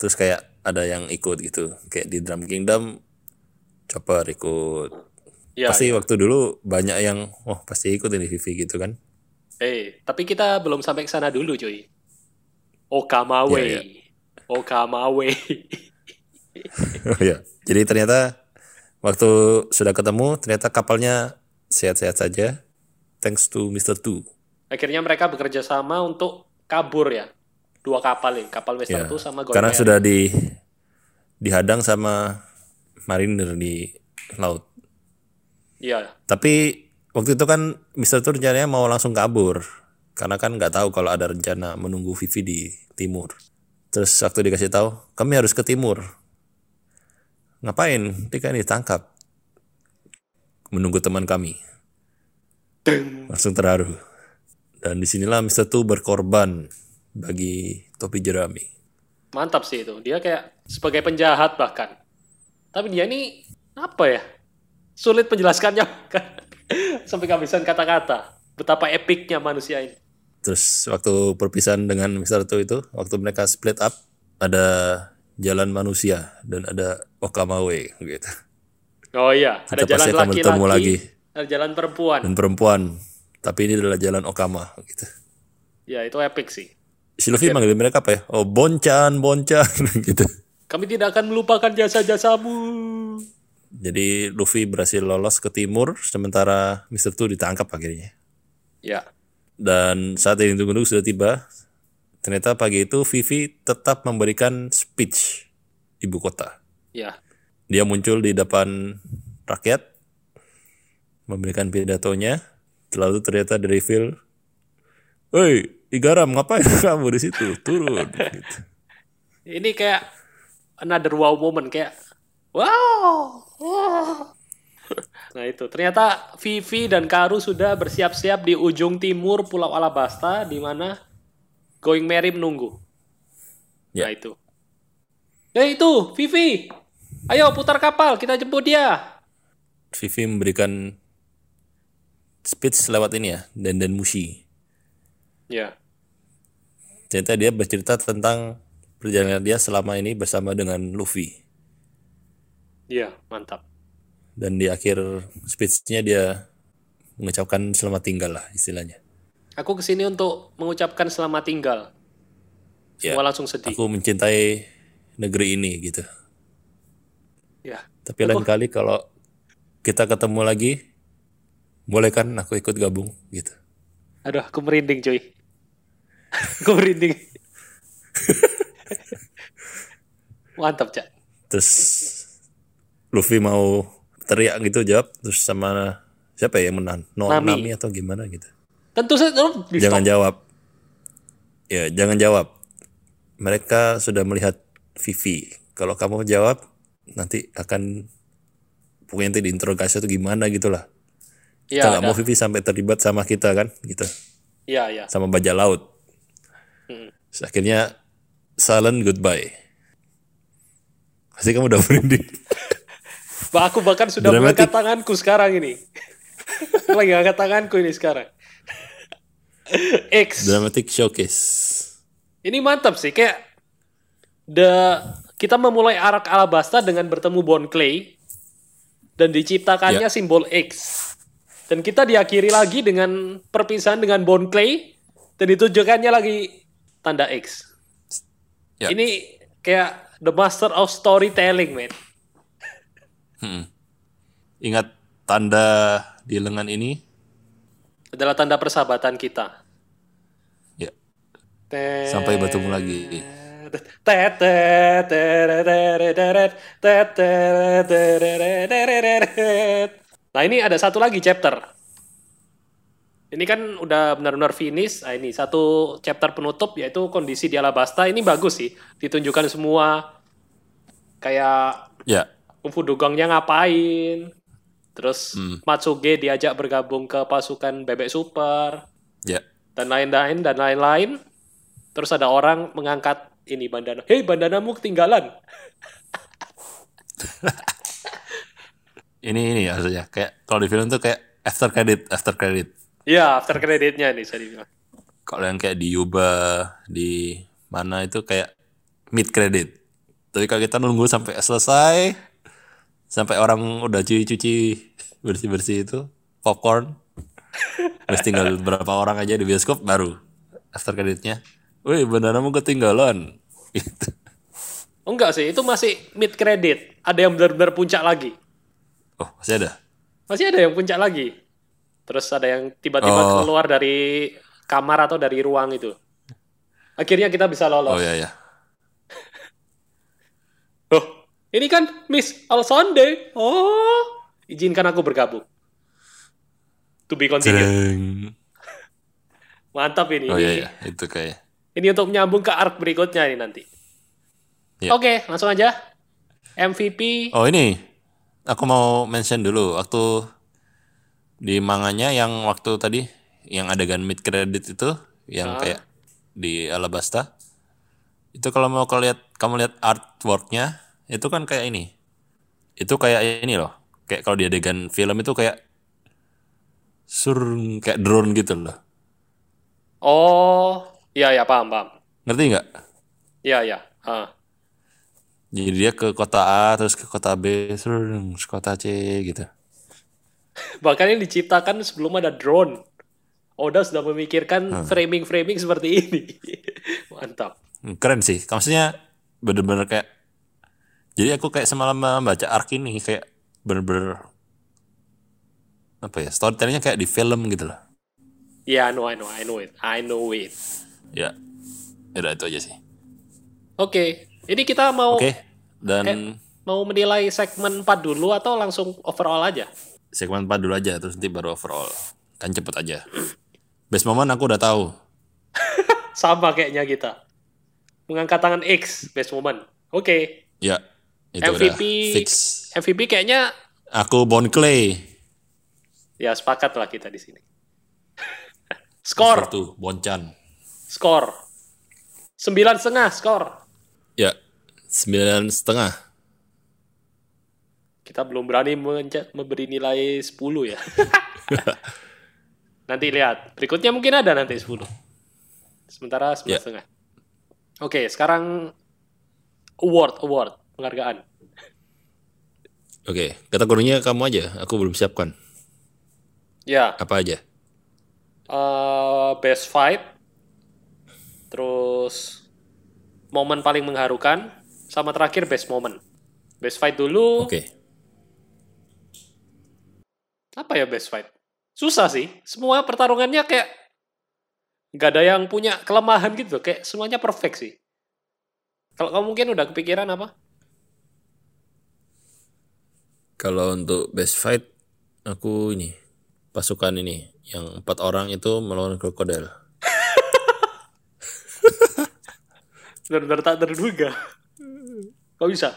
Terus kayak ada yang ikut gitu. Kayak di Drum Kingdom Chopper ikut. Ya, pasti waktu dulu banyak yang wah pasti ikut ini Vivi gitu kan. eh, tapi kita belum sampai ke sana dulu, cuy. Okamawe. Iya, Okamawe. Oh ya. Jadi ternyata waktu sudah ketemu ternyata kapalnya sehat-sehat saja. Thanks to Mr. Two. Akhirnya mereka bekerja sama untuk kabur ya. Dua kapal nih, kapal Mr. Ya. Two sama Gold Karena sudah di dihadang sama mariner di laut. Iya. Tapi waktu itu kan Mister tuh rencananya mau langsung kabur karena kan nggak tahu kalau ada rencana menunggu Vivi di timur. Terus waktu dikasih tahu, kami harus ke timur. Ngapain? Dia kan ditangkap. Menunggu teman kami. Langsung terharu. Dan di sinilah Mister Tu berkorban bagi topi jerami. Mantap sih itu. Dia kayak sebagai penjahat bahkan. Tapi dia ini apa ya? Sulit menjelaskannya kan. Sampai kehabisan kata-kata. Betapa epicnya manusia ini. Terus waktu perpisahan dengan Mister Tu itu, waktu mereka split up, ada jalan manusia dan ada Okama Way gitu. Oh iya, ada Kita jalan bertemu lagi. laki-laki, ada jalan perempuan. Dan perempuan, tapi ini adalah jalan Okama gitu. Ya, itu epic sih. Si Luffy manggil mereka apa ya? Oh, Bonchan, Bonchan gitu. Kami tidak akan melupakan jasa-jasamu. Jadi Luffy berhasil lolos ke timur, sementara Mr. Tu ditangkap akhirnya. Ya, Dan saat yang ditunggu sudah tiba. Ternyata pagi itu Vivi tetap memberikan speech ibu kota. ya. Dia muncul di depan rakyat, memberikan pidatonya. Lalu ternyata di reveal, Woi, Igaram ngapain kamu di situ? Turun. gitu. Ini kayak another wow moment kayak wow. wow. Nah itu ternyata Vivi dan Karu sudah bersiap-siap di ujung timur Pulau Alabasta di mana Going Merry menunggu. Ya. Nah itu. Ya itu, Vivi. Ayo putar kapal, kita jemput dia. Vivi memberikan speech lewat ini ya, Denden Mushi. Ya. Ternyata dia bercerita tentang perjalanan dia selama ini bersama dengan Luffy. Iya, mantap. Dan di akhir speech-nya dia mengucapkan selamat tinggal lah istilahnya. Aku ke sini untuk mengucapkan selamat tinggal. Ya, Semua langsung sedih. Aku mencintai negeri ini gitu. Ya. Tapi lain kali kalau kita ketemu lagi, boleh kan aku ikut gabung gitu. Aduh, aku merinding cuy. aku merinding. Mantap, Cak. Terus Luffy mau teriak gitu jawab terus sama siapa ya yang menang? No, Nami. Nami atau gimana gitu. Tentu saja oh, Jangan jawab. Ya, jangan jawab. Mereka sudah melihat Vivi. Kalau kamu jawab, nanti akan pokoknya nanti diinterogasi atau gimana gitu lah. Iya, Kita nggak mau Vivi sampai terlibat sama kita kan, gitu. Iya, iya. Sama bajak laut. Hmm. Terus akhirnya silent goodbye. Pasti kamu udah merinding. Bah, aku bahkan sudah mengangkat tanganku sekarang ini. Lagi angkat tanganku ini sekarang. X. Dramatic showcase. Ini mantap sih kayak the kita memulai arak Alabasta dengan bertemu Bon Clay dan diciptakannya Ya. simbol X. Dan kita diakhiri lagi dengan perpisahan dengan Bon Clay dan ditujukannya lagi tanda X. Ya. Ini kayak the master of storytelling, man. Ingat tanda di lengan ini? Adalah tanda persahabatan kita. Ya. Sampai bertemu lagi. Nah ini ada satu lagi chapter. Ini kan udah benar-benar finish. Nah ini satu chapter penutup yaitu kondisi di Alabasta. Ini bagus sih. Ditunjukkan semua kayak Ya. Kungfu Dugongnya ngapain. Terus Matsuge diajak bergabung ke pasukan bebek super Ya. dan lain-lain dan lain-lain. Terus ada orang mengangkat ini bandana. Hei, bandanamu ketinggalan. Ini ini ya maksudnya kayak kalau di film tuh kayak after credit, after credit. Ya, after creditnya nih saya dibilang. Kalau yang kayak di Yuba di mana itu kayak mid credit. Tapi kalau kita nunggu sampai selesai sampai orang udah cuci-cuci bersih-bersih itu popcorn. Terus tinggal berapa orang aja di bioskop baru after creditnya. Wih, bandanamu ketinggalan. Gitu. Oh, enggak sih, itu masih mid credit. Ada yang benar-benar puncak lagi. Oh, masih ada. Masih ada yang puncak lagi. Terus ada yang tiba-tiba Oh. keluar dari kamar atau dari ruang itu. Akhirnya kita bisa lolos. Oh ya ya. Oh, Ini kan Miss Alsande. Oh, izinkan aku bergabung. To be continued. Mantap ini. Oh iya iya, itu kayak. Ini untuk menyambung ke arc berikutnya ini nanti. Ya. Oke, langsung aja. MVP. Oh ini, aku mau mention dulu waktu di manganya yang waktu tadi yang adegan mid credit itu yang Ah. kayak di Alabasta. Itu kalau mau kau lihat kamu lihat artworknya itu kan kayak ini. Itu kayak ini loh. Kayak kalau di adegan film itu kayak sur kayak drone gitu loh. Oh, iya ya paham paham. Ngerti nggak? Iya ya. Ah. Jadi dia ke kota A terus ke kota B terus ke kota C gitu. Bahkan ini diciptakan sebelum ada drone. Oda sudah Hmm. memikirkan framing-framing seperti ini. Mantap. Hmm, Keren sih. Maksudnya bener-bener kayak jadi aku kayak semalam membaca arc ini kayak bener-bener apa ya storytellingnya kayak di film gitu loh. Ya, I know, I know, I know it. I know it. Ya, udah itu aja sih. Oke, ini kita mau Oke, dan mau menilai segmen 4 dulu atau langsung overall aja? Segmen 4 dulu aja terus nanti baru overall. Kan cepet aja. Best moment aku udah tahu. Sama kayaknya kita. Mengangkat tangan X, best moment. Oke, Ya, itu MVP udah fix. MVP kayaknya Aku Bon Clay. ya sepakat lah kita di sini. skor, Satu, Bonchan. skor. Sembilan setengah skor. Ya, sembilan setengah. Kita belum berani memberi nilai 10 ya. nanti lihat. Berikutnya mungkin ada nanti 10. Sementara 9 Ya. setengah. Oke, sekarang award, award, penghargaan. Oke, kategorinya kamu aja. Aku belum siapkan. Ya, Apa aja? eh, best fight, terus momen paling mengharukan, sama terakhir best moment. Best fight dulu, Oke. Apa ya best fight? Susah sih, semua pertarungannya kayak nggak ada yang punya kelemahan gitu, kayak semuanya perfect sih. Kalau kamu mungkin udah kepikiran apa? Kalau untuk best fight, aku ini pasukan ini yang empat orang itu melawan krokodil. Benar-benar tak terduga. Kok bisa?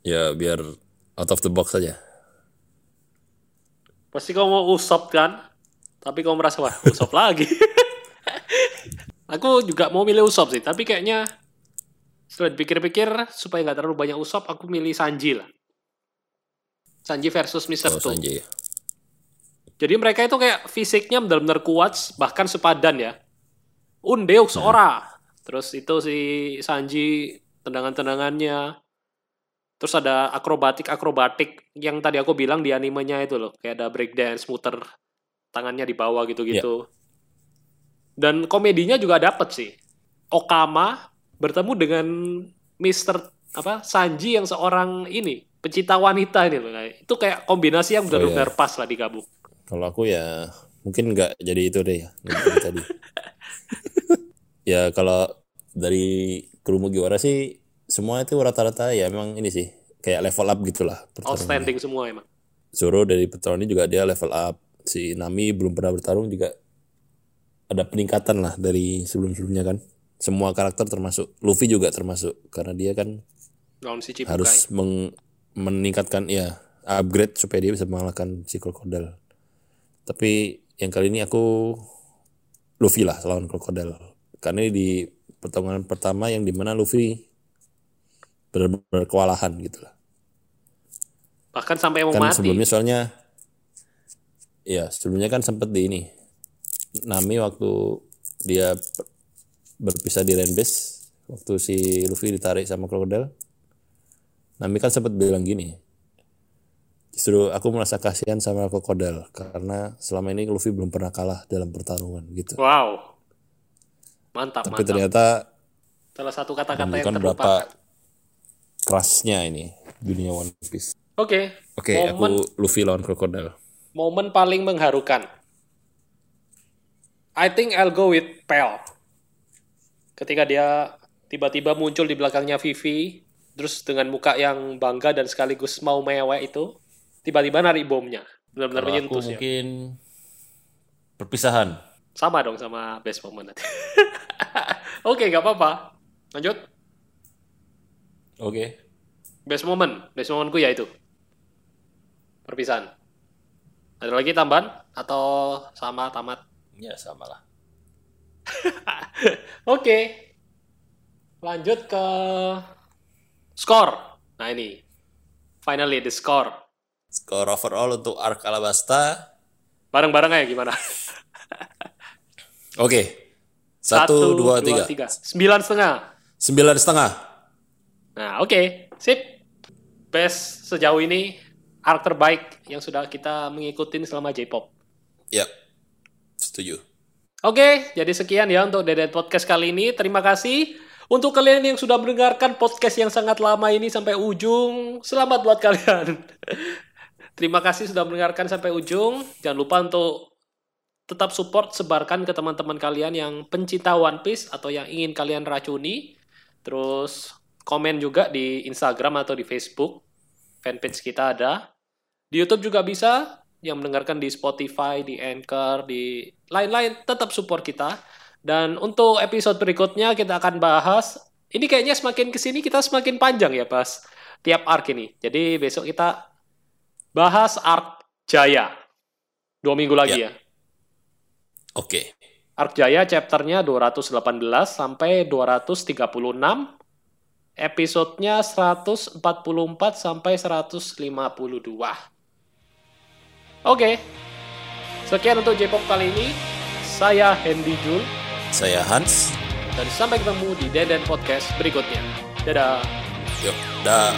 Ya biar out of the box saja. Pasti kamu mau usop kan? Tapi kamu merasa, wah usop lagi. aku juga mau milih usop sih, tapi kayaknya setelah dipikir-pikir, supaya nggak terlalu banyak usop, aku milih Sanji lah. Sanji versus Mr. Oh. Sanjay. Jadi mereka itu kayak fisiknya benar-benar kuat, bahkan sepadan ya. Undeuk seora. Terus itu si Sanji tendangan-tendangannya. Terus ada akrobatik-akrobatik yang tadi aku bilang di animenya itu loh. Kayak ada breakdance, muter tangannya di bawah gitu-gitu. Dan komedinya juga dapet sih. Okama bertemu dengan Mr. apa Sanji yang seorang ini pecinta wanita ini loh. Nah, itu kayak kombinasi yang benar-benar pas lah digabung. Kalau aku ya mungkin nggak jadi itu deh ya tadi. ya kalau dari kru Mugiwara sih semua itu rata-rata ya emang ini sih kayak level up gitulah. Outstanding semua emang. Zoro dari ini juga dia level up. Si Nami belum pernah bertarung juga ada peningkatan lah dari sebelum-sebelumnya kan. Semua karakter termasuk Luffy juga termasuk karena dia kan si harus meng- meningkatkan ya upgrade supaya dia bisa mengalahkan si krokodil. Tapi yang kali ini aku Luffy lah lawan krokodil. Karena di pertarungan pertama yang di mana Luffy benar-benar kewalahan gitu lah. Bahkan sampai mau Kan mati. sebelumnya soalnya ya sebelumnya kan sempat di ini Nami waktu dia berpisah di Rain Base waktu si Luffy ditarik sama krokodil Nami kan sempat bilang gini justru aku merasa kasihan sama krokodil karena selama ini Luffy belum pernah kalah dalam pertarungan gitu Wow. Mantap, tapi mantap. ternyata Salah satu kata-kata yang menunjukkan terlupakan. berapa kerasnya ini dunia One Piece Oke. oke momen, aku Luffy lawan krokodil momen paling mengharukan. I think I'll go with Pel. Ketika dia tiba-tiba muncul di belakangnya Vivi terus dengan muka yang bangga dan sekaligus mau mewek itu tiba-tiba narik bomnya benar-benar Kalau aku menyentuh ya mungkin perpisahan. sama dong sama best moment nanti oke nggak apa-apa lanjut Oke. best moment best momentku ya itu perpisahan ada lagi tambahan atau sama tamat Ya sama lah. Oke. Lanjut ke skor. Nah ini. Finally the score. Skor overall untuk Ark Alabasta. Bareng-bareng aja gimana? Oke. Satu, dua, tiga. Sembilan setengah. Sembilan setengah. Nah oke. Sip. Best sejauh ini arc terbaik yang sudah kita mengikuti selama J-pop. Ya. Setuju. Oke, jadi sekian ya untuk Dedet Podcast kali ini. Terima kasih untuk kalian yang sudah mendengarkan podcast yang sangat lama ini sampai ujung. Selamat buat kalian. Terima kasih sudah mendengarkan sampai ujung. Jangan lupa untuk tetap support, sebarkan ke teman-teman kalian yang pencinta One Piece atau yang ingin kalian racuni. Terus komen juga di Instagram atau di Facebook. Fanpage kita ada. Di YouTube juga bisa. Yang mendengarkan di Spotify, di Anchor, di lain-lain. Tetap support kita. Dan untuk episode berikutnya kita akan bahas. Ini kayaknya semakin ke sini kita semakin panjang ya pas tiap arc ini. Jadi besok kita bahas arc Jaya. Dua minggu lagi ya. Oke. Arc Jaya chapternya 218 sampai 236. Episodenya 144 sampai 152. Oke. Sekian untuk J-pop kali ini. Saya Hendy Jul Saya Hans. dan sampai ketemu di Deden Podcast berikutnya. Dadah. Yuk, dah.